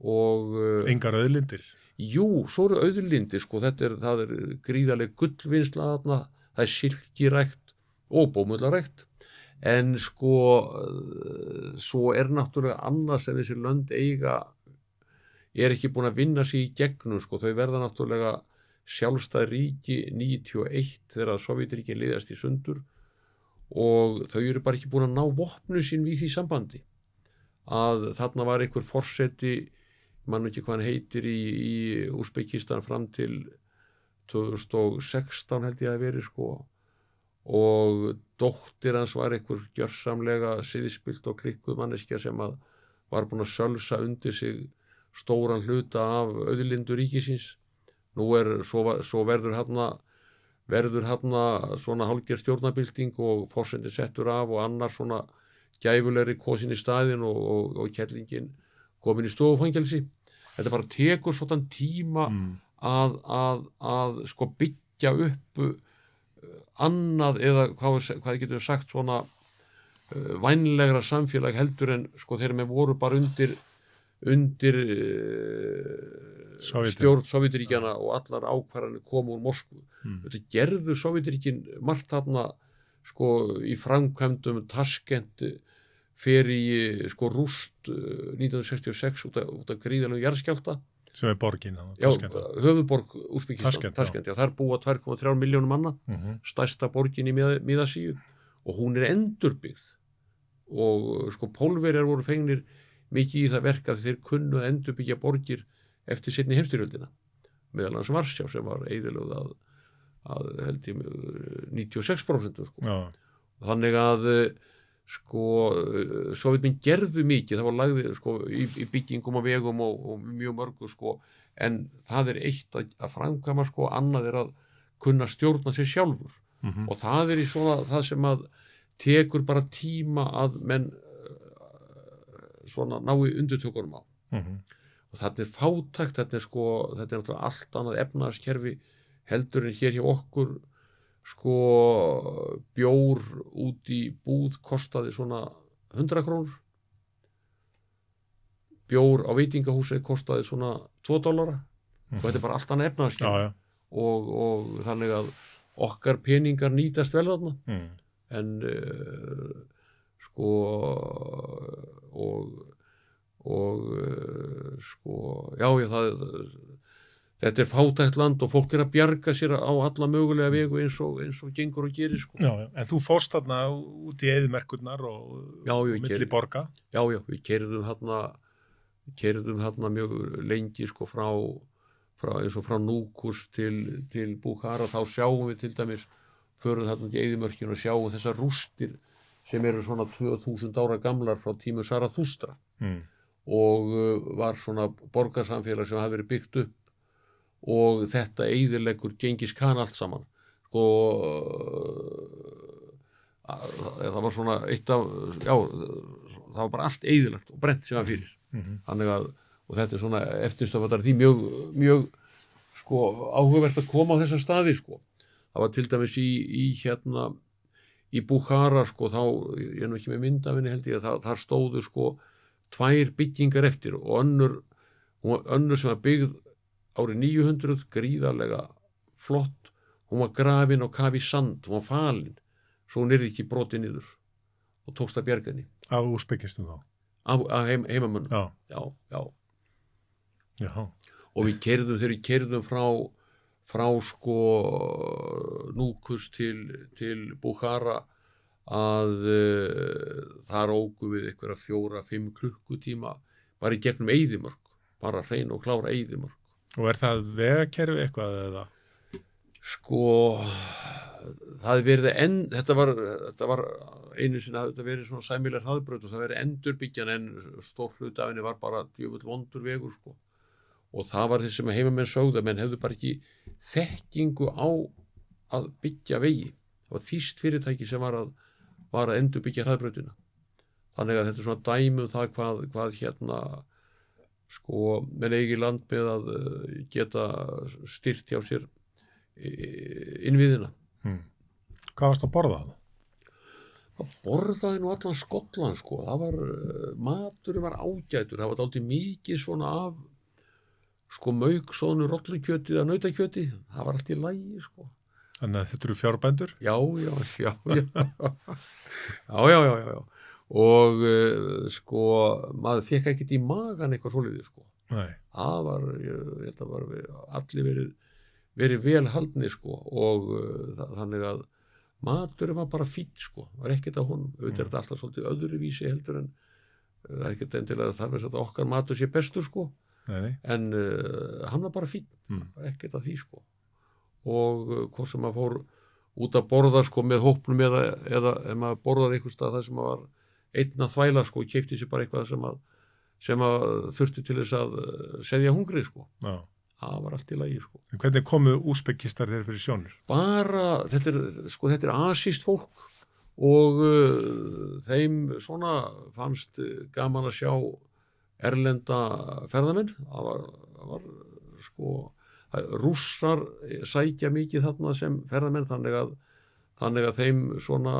[SPEAKER 2] og
[SPEAKER 1] engar öðlindir.
[SPEAKER 2] Jú, svo eru auðlindir sko, þetta er, það er gríðaleg gullvinnsla þarna, það er silkirækt og bómullarækt. En sko eh, svo er náttúrulega annað sem þessi lönd eiga er ekki búin að vinna sig í gegnum sko, þau verða náttúrulega sjálfstæð ríki 91 þegar Sovjetríkin liðast í sundur og þau eru bara ekki búin að ná vopnu sín við því sambandi. Að þarna var einhver forseti mann ekki hvað hann heitir í, í Úsbekistan fram til 2016 held ég að veri sko. Og dóttir hans var einhver gjörsamlega siðspilt og klikkuð manneskja sem að var búin að sölsa undir sig stóran hluta af auðlindu ríkisins. Nú er, svo, svo verður hann verður hann svona hálger stjórnabilding og fórsendi settur af og annar svona gæfulegri kosin í staðin og, og, og kellingin komin í stofufangelsi þetta bara tekur svona tíma
[SPEAKER 1] Mm.
[SPEAKER 2] að, að, að sko byggja upp uh, annað eða hvað, við- hvað getur við sagt svona uh, vænlegra samfélag heldur en sko þegar með voru bara undir undir uh, stjórn Sovjetiríkjana og allar ákvarðanir komu úr Moskvu
[SPEAKER 1] Mm.
[SPEAKER 2] þetta gerðu Sovjetiríkin margt þarna sko í framkvæmdum Taskent fer í sko rúst uh, 1966 út af, út af gríðalegu jarðskjálta
[SPEAKER 1] Sem er borgin.
[SPEAKER 2] já, höfuborg Úsbyggistan
[SPEAKER 1] já,
[SPEAKER 2] þar búa 2,3 miljónum manna
[SPEAKER 1] Mhm.
[SPEAKER 2] stærsta borgin í Miða- Miðasíu. Og hún er endurbyggð. Og sko pólverjar voru fengnir mikið í það verk að þeir kunnu að endurbyggja borgir eftir setni heimstyrjöldina. Meðal hans Varsjá sem var eðilögð að, að held ég með 96% sko. Þannig að eh, sko Sovjetminn gerðu mikið það var lagði sko í, í byggingum og vegum og, og mjög mörgu sko en það er eitt að, að framkvæma sko annað er að kunna stjórna sér sjálfur
[SPEAKER 1] mhm.
[SPEAKER 2] og það er í svona það sem að tekur bara tíma að menn uh, svona nái undirtökunum á
[SPEAKER 1] Mhm.
[SPEAKER 2] og þetta er fátækt, þetta er sko þetta er allt annað efnaðaskerfi heldur en hér hjá okkur sko bjór út í búð kostaði svona 100 krónur bjór á veitingahúsi kostaði svona 2 dólara og þetta er bara allt annað
[SPEAKER 1] já.
[SPEAKER 2] og, og þannig að okkar peningar nýtast vel þarna
[SPEAKER 1] Mm.
[SPEAKER 2] en uh, sko og og uh, sko já, já það, þetta er fátækt land og fólk er að bjarga sér á alla mögulega vegu eins og, eins og gengur og gerir sko.
[SPEAKER 1] Já, já. En þú fórst þarna út í eðimerkurnar og,
[SPEAKER 2] Já, ég
[SPEAKER 1] milli borga.
[SPEAKER 2] já, já, við kerðum hérna kerðum hérna mjög lengi sko frá, frá eins og frá Núkus til, til Búkara þá sjáum við til dæmis förum þarna til eðimörkinu og sjáum þessar rústir sem eru svona 2000 ára gamlar frá tímu Sarathustra
[SPEAKER 1] mm.
[SPEAKER 2] og uh, var svona borgarsamfélag sem hafi verið byggt upp og þetta eðilegur gengis kan allt saman. Sko uh, það var svona eitt af já, það var bara allt eðilegt og brent sem var fyrir.
[SPEAKER 1] Mm
[SPEAKER 2] þannig að, og þetta er svona eftirstöfandar því mjög, mjög sko, áhugavert að koma á þessa staði sko. það var til dæmis í, í hérna í Bukhara sko, þá, ég er nú ekki með myndafinni held ég að það, þar stóðu sko tvær byggingar eftir og önnur, önnur sem var byggð árið 900 gríðarlega flott. Hún var grafin á kafi sand hún var falin, svo hún er ekki brotið niður og tókst að bjarga henni.
[SPEAKER 1] Af úsbyggistum þá.
[SPEAKER 2] af, af heim, heimamönnum.
[SPEAKER 1] Já,
[SPEAKER 2] já, já. Og við kerðum þegar við kerðum frá frá sko núkus til, til Bukhara að uh, þar ógu við einhverja fjóra, fimm klukkutíma bara í gegnum eyðimörk bara hrein og klára eyðimörk
[SPEAKER 1] Og er það vegakerfi eitthvað eða?
[SPEAKER 2] sko það er verið enn þetta var, þetta var einu sinni að þetta verið svona sæmilega hraðbröð og það verið endurbyggjan en stór hlut af henni var bara djöfull vondur vegur sko. Og það var þess sem heimamenn sögðu að menn hefðu bara ekki þekkingu á að byggja vegi. Það var þýst fyrirtæki sem var að, var að endurbyggja hraðbröðina þannig að þetta er svona dæmi um það hvað, hvað hérna sko menn eigi land með að eh, geta styrt hjá sér eh, innviðina.
[SPEAKER 1] Hmm. Hvað varst að borða það?
[SPEAKER 2] það borðaði nú allan Skotland sko, það var, uh, maturinn var ágætur, það var dálítið mikið svona af sko mauk, svona rollukjötið eða nautakjötið, það var allt í lægi sko,
[SPEAKER 1] Þannig að þetta eru fjárbændur?
[SPEAKER 2] já, já, já, já, [laughs] já, já, já, já, og uh, sko, maður fekk ekkert í magan eitthvað svoleiðið sko, var, ég var allir verið, verið vel haldni sko. Og uh, þa- þannig að maturinn var bara fýtt sko, var ekkert að honum auðvitað er þetta alltaf svolítið öðruvísi heldur en uh, það er ekkert endilega þarf þess að okkar matur sé bestur sko.
[SPEAKER 1] Nei, nei.
[SPEAKER 2] en uh, hann var bara fýtt
[SPEAKER 1] Mm.
[SPEAKER 2] ekkert að því sko. Og hvort sem maður fór út að borða sko með hópnum eða, eða ef maður borðaði einhvers stað það sem maður var einn að þvæla sko og keipti sér bara eitthvað sem að, sem að þurfti til þess að uh, seðja hungrið sko
[SPEAKER 1] Já.
[SPEAKER 2] það var allt í lagi sko
[SPEAKER 1] En hvernig komu úsbyggistar þér fyrir sjónir?
[SPEAKER 2] bara, þetta er, sko, þetta er asíst fólk og uh, þeim svona fannst gaman að sjá erlenda ferðamenn það var, það var sko rússar sækja mikið þarna sem ferðamenn þannig að, þannig að þeim svona,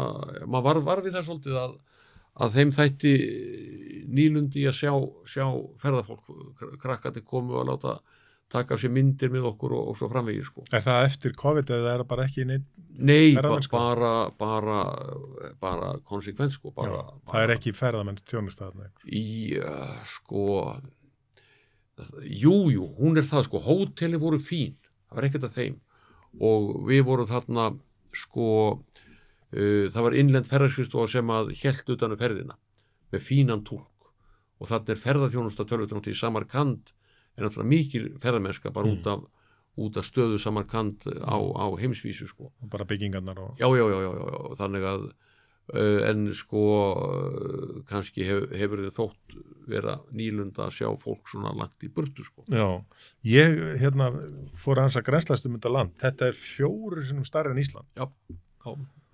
[SPEAKER 2] maður var, var við það svolítið að, að þeim þætti nýlundi að sjá, sjá ferðafólk, krakkandi komu að láta taka sér myndir með okkur og, og svo framvegið sko.
[SPEAKER 1] Er það eftir COVID eða er það bara ekki neitt?
[SPEAKER 2] Nei, ba bara, bara, bara konsekvent sko, bara,
[SPEAKER 1] Já, það er ekki ferðamenn tjónustæðna.
[SPEAKER 2] í, uh, sko, jú, jú, hún er það sko, hóteli voru fín, það var ekkert að þeim og við vorum þarna, sko, það var innlend ferðarskristofa sem að held utan um ferðina með fínan túlk og þarna er ferðarþjónusta tölvutunum til Samarkand er náttúrulega mikil ferðarmennska bara
[SPEAKER 1] Mm.
[SPEAKER 2] út, af, út af stöðu Samarkand á, á heimsvísu sko
[SPEAKER 1] Bara byggingarnar og...
[SPEAKER 2] já, já, já, já, já, já, þannig að uh, en sko uh, kannski hef, hefur þið þótt vera nýlunda að sjá fólk svona langt í burtu sko.
[SPEAKER 1] Já, ég hérna fór hans að grænslast um þetta land. Þetta er fjóru sinum starri en Ísland
[SPEAKER 2] Já,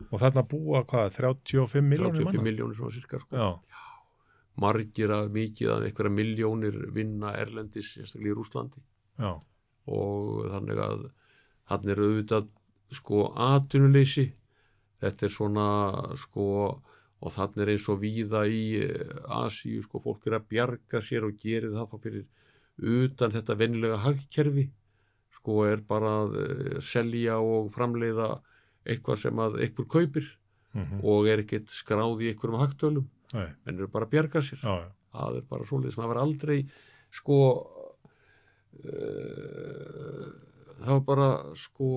[SPEAKER 1] og þarna búa hvað, 35 miljónir
[SPEAKER 2] 35
[SPEAKER 1] manna?
[SPEAKER 2] miljónir svona cirka sko.
[SPEAKER 1] Já,
[SPEAKER 2] margir að mikið að einhverja miljónir vinna erlendis, sérstaklega í Rúslandi
[SPEAKER 1] já,
[SPEAKER 2] og þannig að þannig er auðvitað sko atvinnuleysi. Þetta er svona sko og þannig er eins og víða í eh, Asíu sko fólk er að bjarga sér og gerir það þá fyrir utan þetta venjulega hagkerfi. Sko er bara að eh, selja og framleiða eitthvað sem að einhver kaupir
[SPEAKER 1] mm
[SPEAKER 2] og er ekkert skráð í einhverjum hagtölum
[SPEAKER 1] Nei,
[SPEAKER 2] en eru bara að bjarga sér.
[SPEAKER 1] Já,
[SPEAKER 2] það er bara svoleiðis, maður var aldrei sko uh, það var bara sko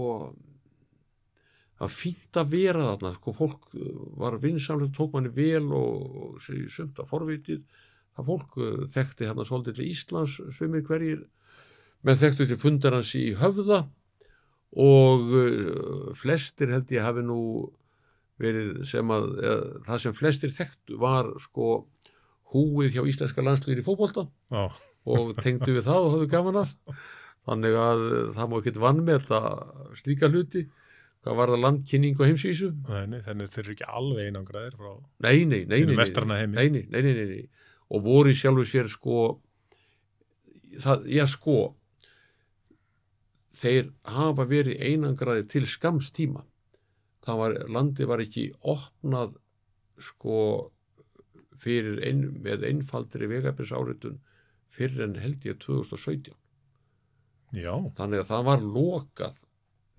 [SPEAKER 2] það fínt að vera þarna sko fólk eh, var vinsamlega tók manni vel og, sumt að forvitið. Það fólk uh, þekkti hérna svolítið til Íslands sumir hverjir. Menn þekktu til fundar hans í höfða og uh, flestir held ég hafi nú verið sem að eða, það sem flestir þekktu var sko húið hjá íslenska landslýri í fótbolta.
[SPEAKER 1] Já,
[SPEAKER 2] og tengdu við það og hafðu gaman af. Þannig að uh, það má ekki vann með þetta slíka hluti. Hvað var það landkynning og
[SPEAKER 1] nei, þannig þeir eru ekki alveg einangraðir frá
[SPEAKER 2] nei, nei, nei, nei,
[SPEAKER 1] hinu
[SPEAKER 2] nei,
[SPEAKER 1] vestrana heimi.
[SPEAKER 2] nei, nei, nei, nei, nei, nei. og voru í sjálfu sér sko það, já sko þeir hafa verið einangraði til skamstíma það var, landi var ekki opnað sko fyrir ein, með einfaldri vegabins fyrir en held ég 2017
[SPEAKER 1] Já,
[SPEAKER 2] þannig að það var lokað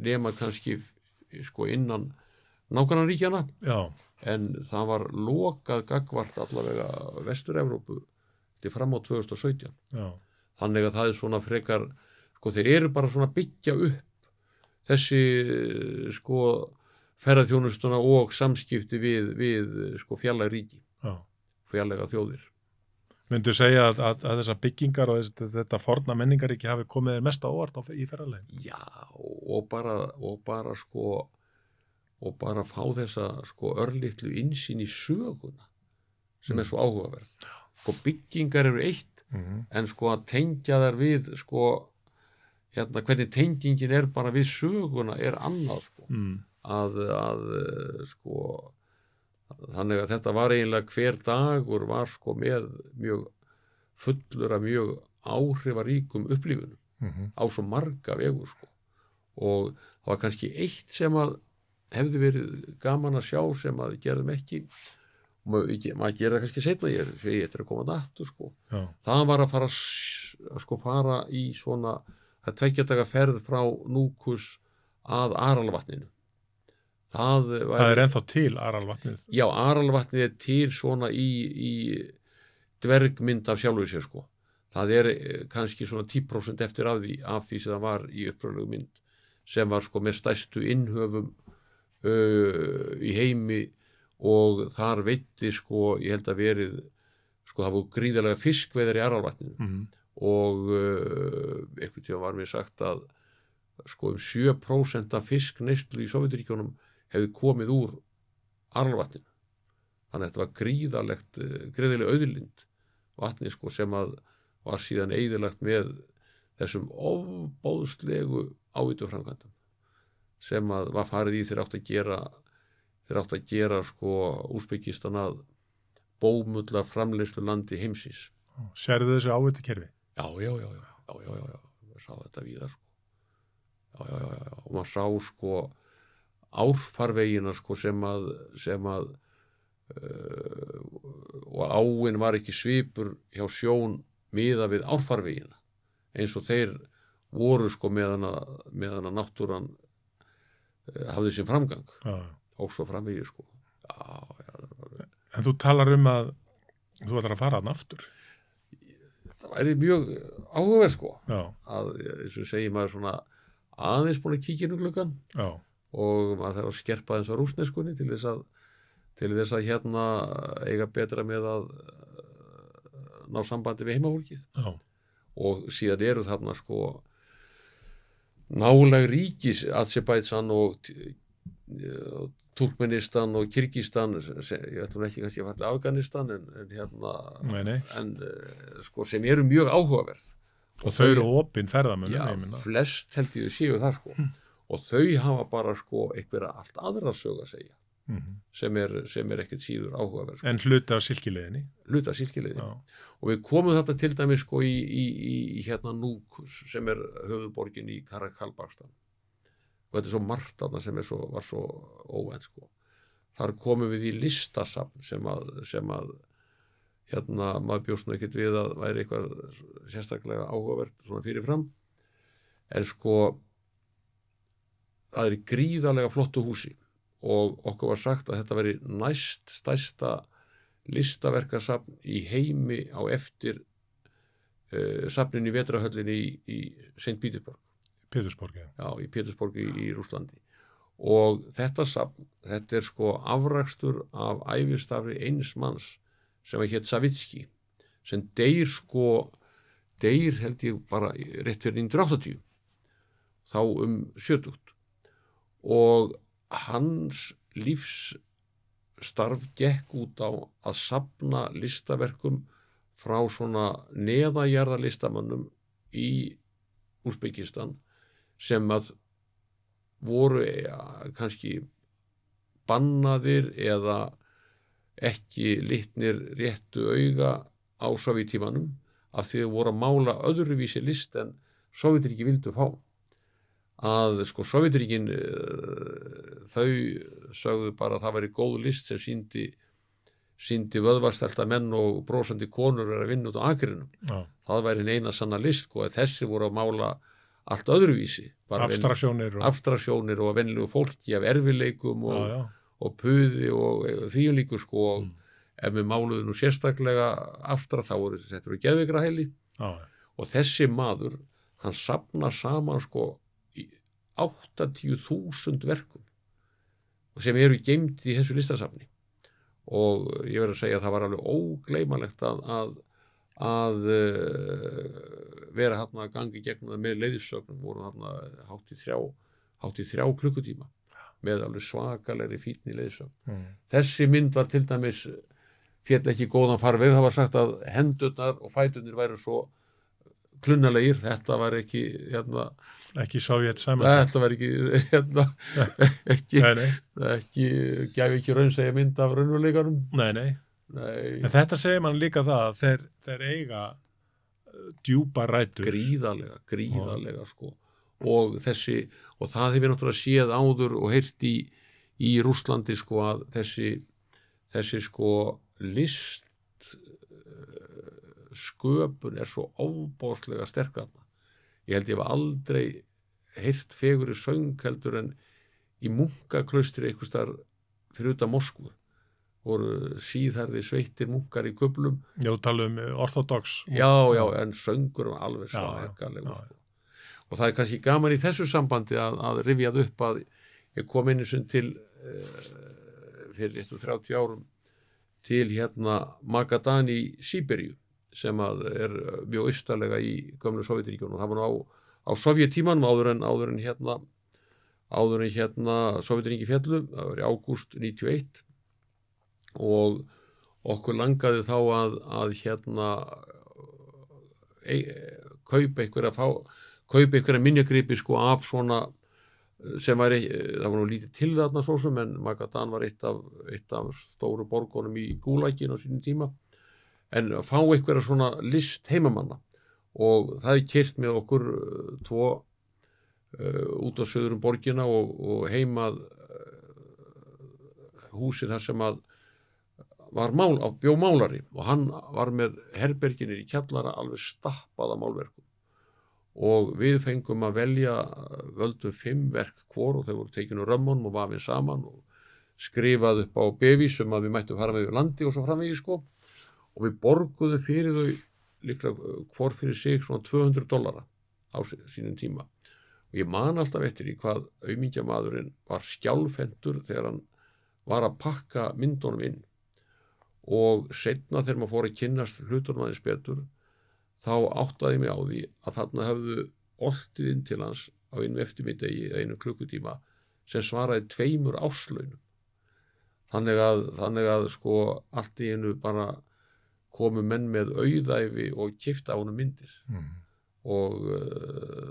[SPEAKER 2] nema kannski sko innan nákvæmnaríkjana
[SPEAKER 1] já,
[SPEAKER 2] en það var lokað gagvart allavega Vestur-Evrópu til fram á 2017
[SPEAKER 1] já,
[SPEAKER 2] þannig að það er svona frekar sko þeir eru bara svona byggja upp þessi sko ferðarþjónustuna og samskipti við, við sko fjallega ríki,
[SPEAKER 1] já.
[SPEAKER 2] fjallega þjóðir
[SPEAKER 1] Myndu segja að, að, að þessar byggingar og þess, þetta forna menningar ekki hafi komið mest á á, í ferðarlegin?
[SPEAKER 2] já og bara, og bara sko og bara fá þessa sko örlittlu insýn í söguna sem er svo áhugaverð sko byggingar eru eitt
[SPEAKER 1] Mm -hmm.
[SPEAKER 2] en sko að tengja þær við sko hérna hvernig tengingin er bara við söguna er annað sko.
[SPEAKER 1] Mm.
[SPEAKER 2] að, að sko þannig að þetta var eiginlega hver dagur var sko með mjög fullur af mjög áhrifaríkum upplifunum
[SPEAKER 1] Mm
[SPEAKER 2] á svo marga vegur sko. Og það var kannski eitt sem að hefði verið gaman að sjá sem að gerðum ekki. Og maður, maður gerði það kannski setna ég er að koma nattu sko.
[SPEAKER 1] Já,
[SPEAKER 2] það var að fara að sko fara í svona það tveggja daga ferð frá Núkus að Aralvatninu það, var,
[SPEAKER 1] það er ennþá til Aralvatnið.
[SPEAKER 2] já, Aralvatnið er til svona í, í dvergmynd af sjálfu sér sko það er eh, kannski svona 10% eftir af því, af því sem það var í uppröðlegu mynd sem var sko með stæstu innhöfum uh, í heimi og þar veitti sko, ég held að verið sko það voru gríðarlega fiskveðar í Aralvatninu
[SPEAKER 1] Mm.
[SPEAKER 2] Og uh, einhvern tíma var mér sagt að sko um 7% af fiskneyslu í Sovjetiríkjónum hefði komið úr Aralvatninu þannig að þetta var gríðarlegt uh, gríðarlega auðlind vatni sko sem að var síðan eigðilagt með þessum ofbóðslegu ávítu framkvæmdum sem að var farið í þeir átt að gera þeir átt að gera sko úsbyggistan að bómulla framleyslu landi heimsins
[SPEAKER 1] Sérðu þessu ávitu kerfi?
[SPEAKER 2] Já, já, já, já, já, já, já, já. maður sá þetta víða sko já, já, já, já, og maður sá sko árfarvegina sko sem að sem að uh, og áin var ekki svipur hjá sjón miða við árfarvegina eins og þeir voru sko meðan að, meðan að náttúran uh, hafði sín framgang
[SPEAKER 1] Já.
[SPEAKER 2] og svo framvegi sko já, já,
[SPEAKER 1] En þú talar um að þú ætlar að fara hann aftur.
[SPEAKER 2] Það væri mjög áhugaverð sko.
[SPEAKER 1] Já,
[SPEAKER 2] að eins og segir maður svona aðeins búin að kíkja inn gluggan
[SPEAKER 1] já,
[SPEAKER 2] og maður þarf að skerpa þess að rúsneskunni til þess að til þess að hérna eiga betra með að uh, ná sambandi við heimafólkið.
[SPEAKER 1] Já,
[SPEAKER 2] og síðan eru þarna sko náleg ríkis Azerbaijan og uh, Turkmenistan og Kyrkistan ég ætlum ekki kannski að til Afganistan en, en hérna
[SPEAKER 1] nei, nei.
[SPEAKER 2] en uh, sko sem eru mjög áhugaverð
[SPEAKER 1] Og þau eru opinn ég minna.
[SPEAKER 2] flest held ég séu það sko og þau hafa bara sko einhverja allt aðra sög að segja
[SPEAKER 1] Mm
[SPEAKER 2] sem er, er ekkert síður áhugaverð sko.
[SPEAKER 1] En hluti á silkileginni.
[SPEAKER 2] hluta sílkilegin
[SPEAKER 1] Já,
[SPEAKER 2] og við komum þetta til dæmis sko í, í, í, í hérna Núkus sem er höfuðborgin í Karakalbakstan og þetta er svo margt þarna sem svo, var svo óvænt sko. Þar komum við í listasafn sem að, sem að hérna maður bjóst nú ekkert við að væri eitthvað sérstaklega áhugavert svona fyrirfram. En sko það er í gríðarlega flottu húsi. Og okkur var sagt að þetta veri næst stærsta listaverkasafn í heimi á eftir uh, safnin í vetrahöllinni í, í St. Petersburg
[SPEAKER 1] Pétursborg, já.
[SPEAKER 2] já, í Pétursborg í, í Rúslandi og þetta safn þetta er sko afrakstur af æfistafri eins manns sem að hétt Savitski sem deyr sko deyr held ég bara rétt fyrir 1980 þá um sjötugt og hans lífsstarf gekk út á að sapna listaverkum frá svona neðajarða listamannum í Úsbyggistan sem að voru ja, kannski bannaðir eða ekki litnir réttu auga á sovjetímanum að þau voru að mála öðruvísi list en sovjetíki vildu fá að sko sovjetíkin þau sögðu bara að það væri góð list sem síndi síndi vöðvastælta menn og brósandi konur er að vinna út á akrinum
[SPEAKER 1] Já.
[SPEAKER 2] það væri eina sanna list sko, að þessi voru að mála allt öðruvísi
[SPEAKER 1] Abstraktsjónir og,
[SPEAKER 2] abstraktsjónir og venlegu fólki af erfileikum og,
[SPEAKER 1] já, já.
[SPEAKER 2] og puði og þvíum líku sko og
[SPEAKER 1] Mm.
[SPEAKER 2] ef við máluðum nú sérstaklega abstrakt þá voru þetta eru geðvigrahæli
[SPEAKER 1] Já, já.
[SPEAKER 2] og þessi maður hann sapna saman sko í 80.000 verkum sem eru geimd í þessu listasafni og ég verður að segja að það var alveg ógleymalegt að að, að uh, vera hann að gangi gegnum það með leiðisögnum voru hann hátt í þrjá þrjá klukkutíma með alveg svakalegri fítni leiðisögn
[SPEAKER 1] Mm.
[SPEAKER 2] þessi mynd var til dæmis fjall ekki góðan farveg, það var sagt að hendurnar og fæturnir væru svo klunnalegir, þetta var ekki hérna,
[SPEAKER 1] Ekki sovjet saman.
[SPEAKER 2] þetta var ekki hérna, ekki,
[SPEAKER 1] Nei, nei,
[SPEAKER 2] ekki gæfi ekki raun segja mynd af raunveruleikarum
[SPEAKER 1] nei, nei. En þetta segir mann líka það að þeir, þeir eiga uh, djúpa rætur.
[SPEAKER 2] gríðarlega, gríðarlega sko og þessi, og það hefur náttúrulega séð áður og heyrt í, í Rúslandi sko að þessi þessi sko list eh, sköpun er svo ofbáslega sterkarna ég held ég hef aldrei heyrt fegur í söng heldur en í munkaklaustri einhvers þar fyrir utan Moskvu voru síðherði sveittir munkar í köplum
[SPEAKER 1] Já, tala um orthodox.
[SPEAKER 2] já, já, en söngur var alveg
[SPEAKER 1] já,
[SPEAKER 2] sko. og það er kannski gaman í þessu sambandi að, að rifjað upp að ég kom einu sem til uh, fyrir 130 árum til hérna Magadan í Sýberíu sem að er eh, mjög austalega í gömlu Sovjetiríkjunum og það var nú á, á Sovjetímanum áður en, áður en hérna áður en hérna Sovjetiríki fjallu, það var í ágúst 91 og okkur langaði þá að, að hérna e, kaupa einhverja fá, kaupa einhverja minjagripi sko af svona sem var, það var nú lítið til þarna svo sem en Magadan var eitt af, eitt af stóru borgunum í Gúlækin á sínum tíma. En að fá einhverja svona list heimamanna. Og það er kyrt með okkur uh, tvo uh, út á söðurum borgina og, og heimað uh, húsi þar sem að var mál, á bjó málari og hann var með herberginir í kjallara alveg stappaða málverkum. Og við fengum að velja völdum fimm verk hvor og þau voru tekinu römmunum og vafin saman og skrifað upp á bevísum að við mættum fara með yfir landi og svo framvegi sko. Og við borguðum fyrir þau líklega uh, hvor fyrir sig svona 200 dollara á sí- sínum tíma. Og ég man alltaf eftir í hvað auðmingjamadurinn var skjálfendur þegar hann var að pakka myndunum inn og setna þegar maður fór að kynnast hlutunum aðeins betur þá áttaði mig á því að þarna hefðu oltið inn til hans á einu eftirmiddegi eða einu klukkutíma sem svaraði tveimur áslaunum þannig að, þannig að sko allt í einu bara komu menn með auðæfi og kifta á honum myndir
[SPEAKER 1] Mm.
[SPEAKER 2] og uh,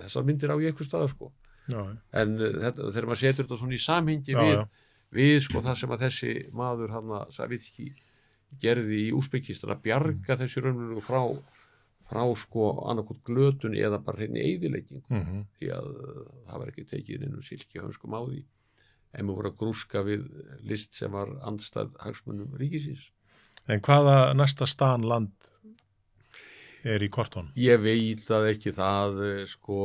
[SPEAKER 2] þessar myndir á ég eitthvað staðar sko
[SPEAKER 1] Já,
[SPEAKER 2] en uh, þetta, þegar maður setur þetta svona í samhengi
[SPEAKER 1] já,
[SPEAKER 2] við,
[SPEAKER 1] já.
[SPEAKER 2] Við sko það sem að þessi maður hann að Savitski gerði í Úsbyggistan að bjarga þessi raunverulegu frá frá sko annarkot glötun eða bara hreinni eyðilegging
[SPEAKER 1] Mm
[SPEAKER 2] því að uh, það var ekki tekið inn um silki hönskum á því. En við voru að grúska við list sem var andstað hagsmunum ríkisins.
[SPEAKER 1] En hvaða næsta stan land er í kortón?
[SPEAKER 2] ég veit að ekki það eh, sko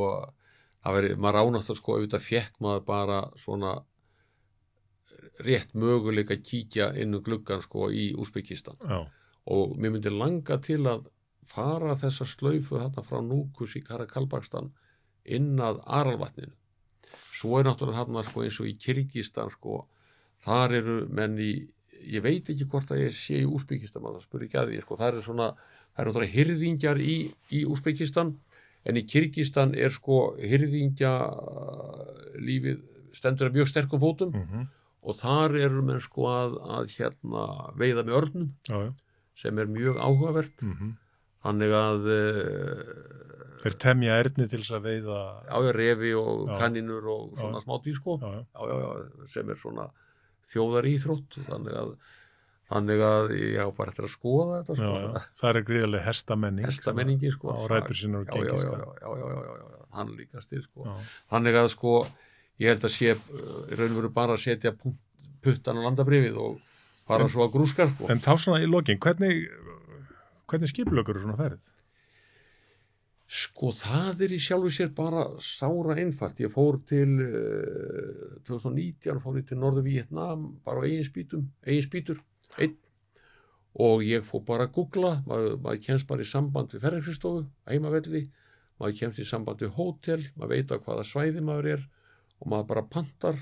[SPEAKER 2] það veri, maður ánátt að sko auðvitað fekk maður bara svona rétt möguleika að kíkja inn um gluggan sko í Úsbyggistan
[SPEAKER 1] Já,
[SPEAKER 2] og mér myndi langa til að fara þessa slaufu þarna frá Núkus í Karakalbakstan inn að Aralvatninu. Svo er náttúrulega þarna sko eins og í Kyrkistan sko þar eru menn í ég veit ekki hvort að ég sé í Úsbyggistan maður spyrir ekki að því sko það eru svona það eru náttúrulega hyrðingjar í, í Úsbyggistan en í Kyrkistan er sko hyrðingja lífið stendur að mjög sterkum fótum.
[SPEAKER 1] Mm
[SPEAKER 2] og þar eru menn sko að, að hérna veiða með örnum
[SPEAKER 1] já, já.
[SPEAKER 2] sem er mjög áhugavert
[SPEAKER 1] Mm
[SPEAKER 2] þannig að uh,
[SPEAKER 1] Þeir temja erni til þess að veiða
[SPEAKER 2] ája refi og
[SPEAKER 1] Já.
[SPEAKER 2] kaninur og svona
[SPEAKER 1] Já.
[SPEAKER 2] smá dýr sko
[SPEAKER 1] já, já.
[SPEAKER 2] já, já, já, sem er svona þjóðar íþrótt þannig að, þannig að ég á bara eftir að skoða þetta
[SPEAKER 1] Já,
[SPEAKER 2] sko.
[SPEAKER 1] já. Það er gríðarlega hestamenning
[SPEAKER 2] hestamenningi sko
[SPEAKER 1] á rætur sínar og
[SPEAKER 2] já, já, já, já, já, já, já, já, já, hann líka styr sko.
[SPEAKER 1] Já.
[SPEAKER 2] þannig að sko ég held að sé uh, í raun og veru bara að setja puttan á landabrifið og fara svo að grúskar sko.
[SPEAKER 1] En þá svona í lokin, hvernig hvernig skipulökur eru svona ferð?
[SPEAKER 2] sko það er í sjálfu sér bara sára einfalt ég fór til uh, 2019 fór ég til Norður Vietnam bara á eigin spýtum, eigin spýtur einn og ég fór bara að googla maður, maður kemst bara í samband við ferðarkristofu, heimavelli maður kemst í samband við hótel maður veit á hvaða svæði maður er og maður bara pantar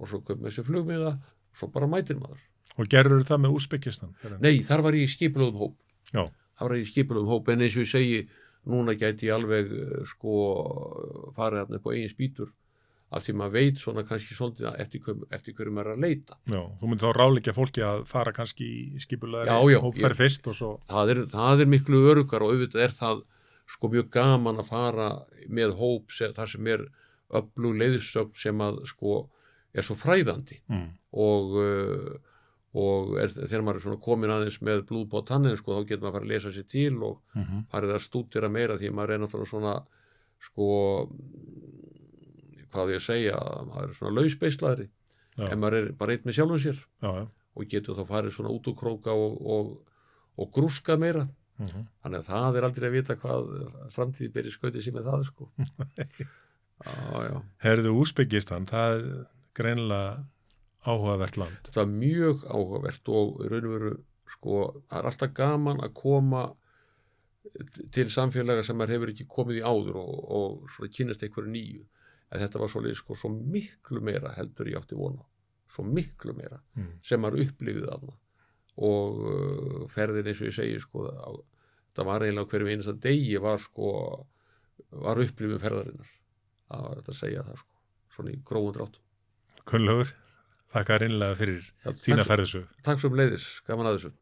[SPEAKER 2] og svo köp með sér flugmiða og svo bara mætir maður.
[SPEAKER 1] Og gerur það með Úsbekistan?
[SPEAKER 2] nei, þar var ég í skipulöðum hóp.
[SPEAKER 1] Já,
[SPEAKER 2] það var í skipulöðum hóp en eins og ég segi núna gæti ég alveg eh, sko farið þarna upp á eigin spýtur að því maður veit svona kannski svolítið eftir, eftir hverju maður er að leita.
[SPEAKER 1] Já, þú myndir þá ráleikja fólki að fara kannski í
[SPEAKER 2] já,
[SPEAKER 1] hópferð
[SPEAKER 2] ég-
[SPEAKER 1] fyrst og svo
[SPEAKER 2] það er, það er miklu örugar og auðvitað er það sko mjög gaman að fara með hóp sem, þar sem er öflug leiðsögn sem að sko er svo fræðandi
[SPEAKER 1] mm.
[SPEAKER 2] og, uh, og er, þegar maður er komin aðeins með blúð på tannin sko þá getur maður að fara að lesa sér til og
[SPEAKER 1] Mm -hmm.
[SPEAKER 2] farið að stúdira meira því maður er náttúrulega svona sko hvað ég segja maður er svona lausbeislaðri en maður er bara eitt með sjálfum sér
[SPEAKER 1] Já, já
[SPEAKER 2] og getur þá farið svona út úr króka og, og, og grúska meira
[SPEAKER 1] mm -hmm.
[SPEAKER 2] þannig að það er aldrei að vita hvað framtíði byrja skautið sér með það sko. [laughs]
[SPEAKER 1] Herðu Úsbekistan, það er greinilega áhugavert land.
[SPEAKER 2] Þetta var mjög áhugavert og raun og veru sko, það er alltaf gaman að koma til samfélaga sem maður hefur ekki komið í áður og, og svona kynast einhverju nýju. En þetta var svolítið sko svo miklu meira heldur ég átti vona svo miklu meira
[SPEAKER 1] mm.
[SPEAKER 2] sem maður upplifið þarna. Og uh, ferðin eins og ég segi sko það var eiginlega hverjum einasta degi var sko var upplifið ferðarinnar að þetta segja það sko. Svona í grófum dráttum.
[SPEAKER 1] Kunnlaugur, þakka reynilega fyrir
[SPEAKER 2] Já,
[SPEAKER 1] þína
[SPEAKER 2] takk,
[SPEAKER 1] ferðisög
[SPEAKER 2] takk sem leiðis, gaman að þessu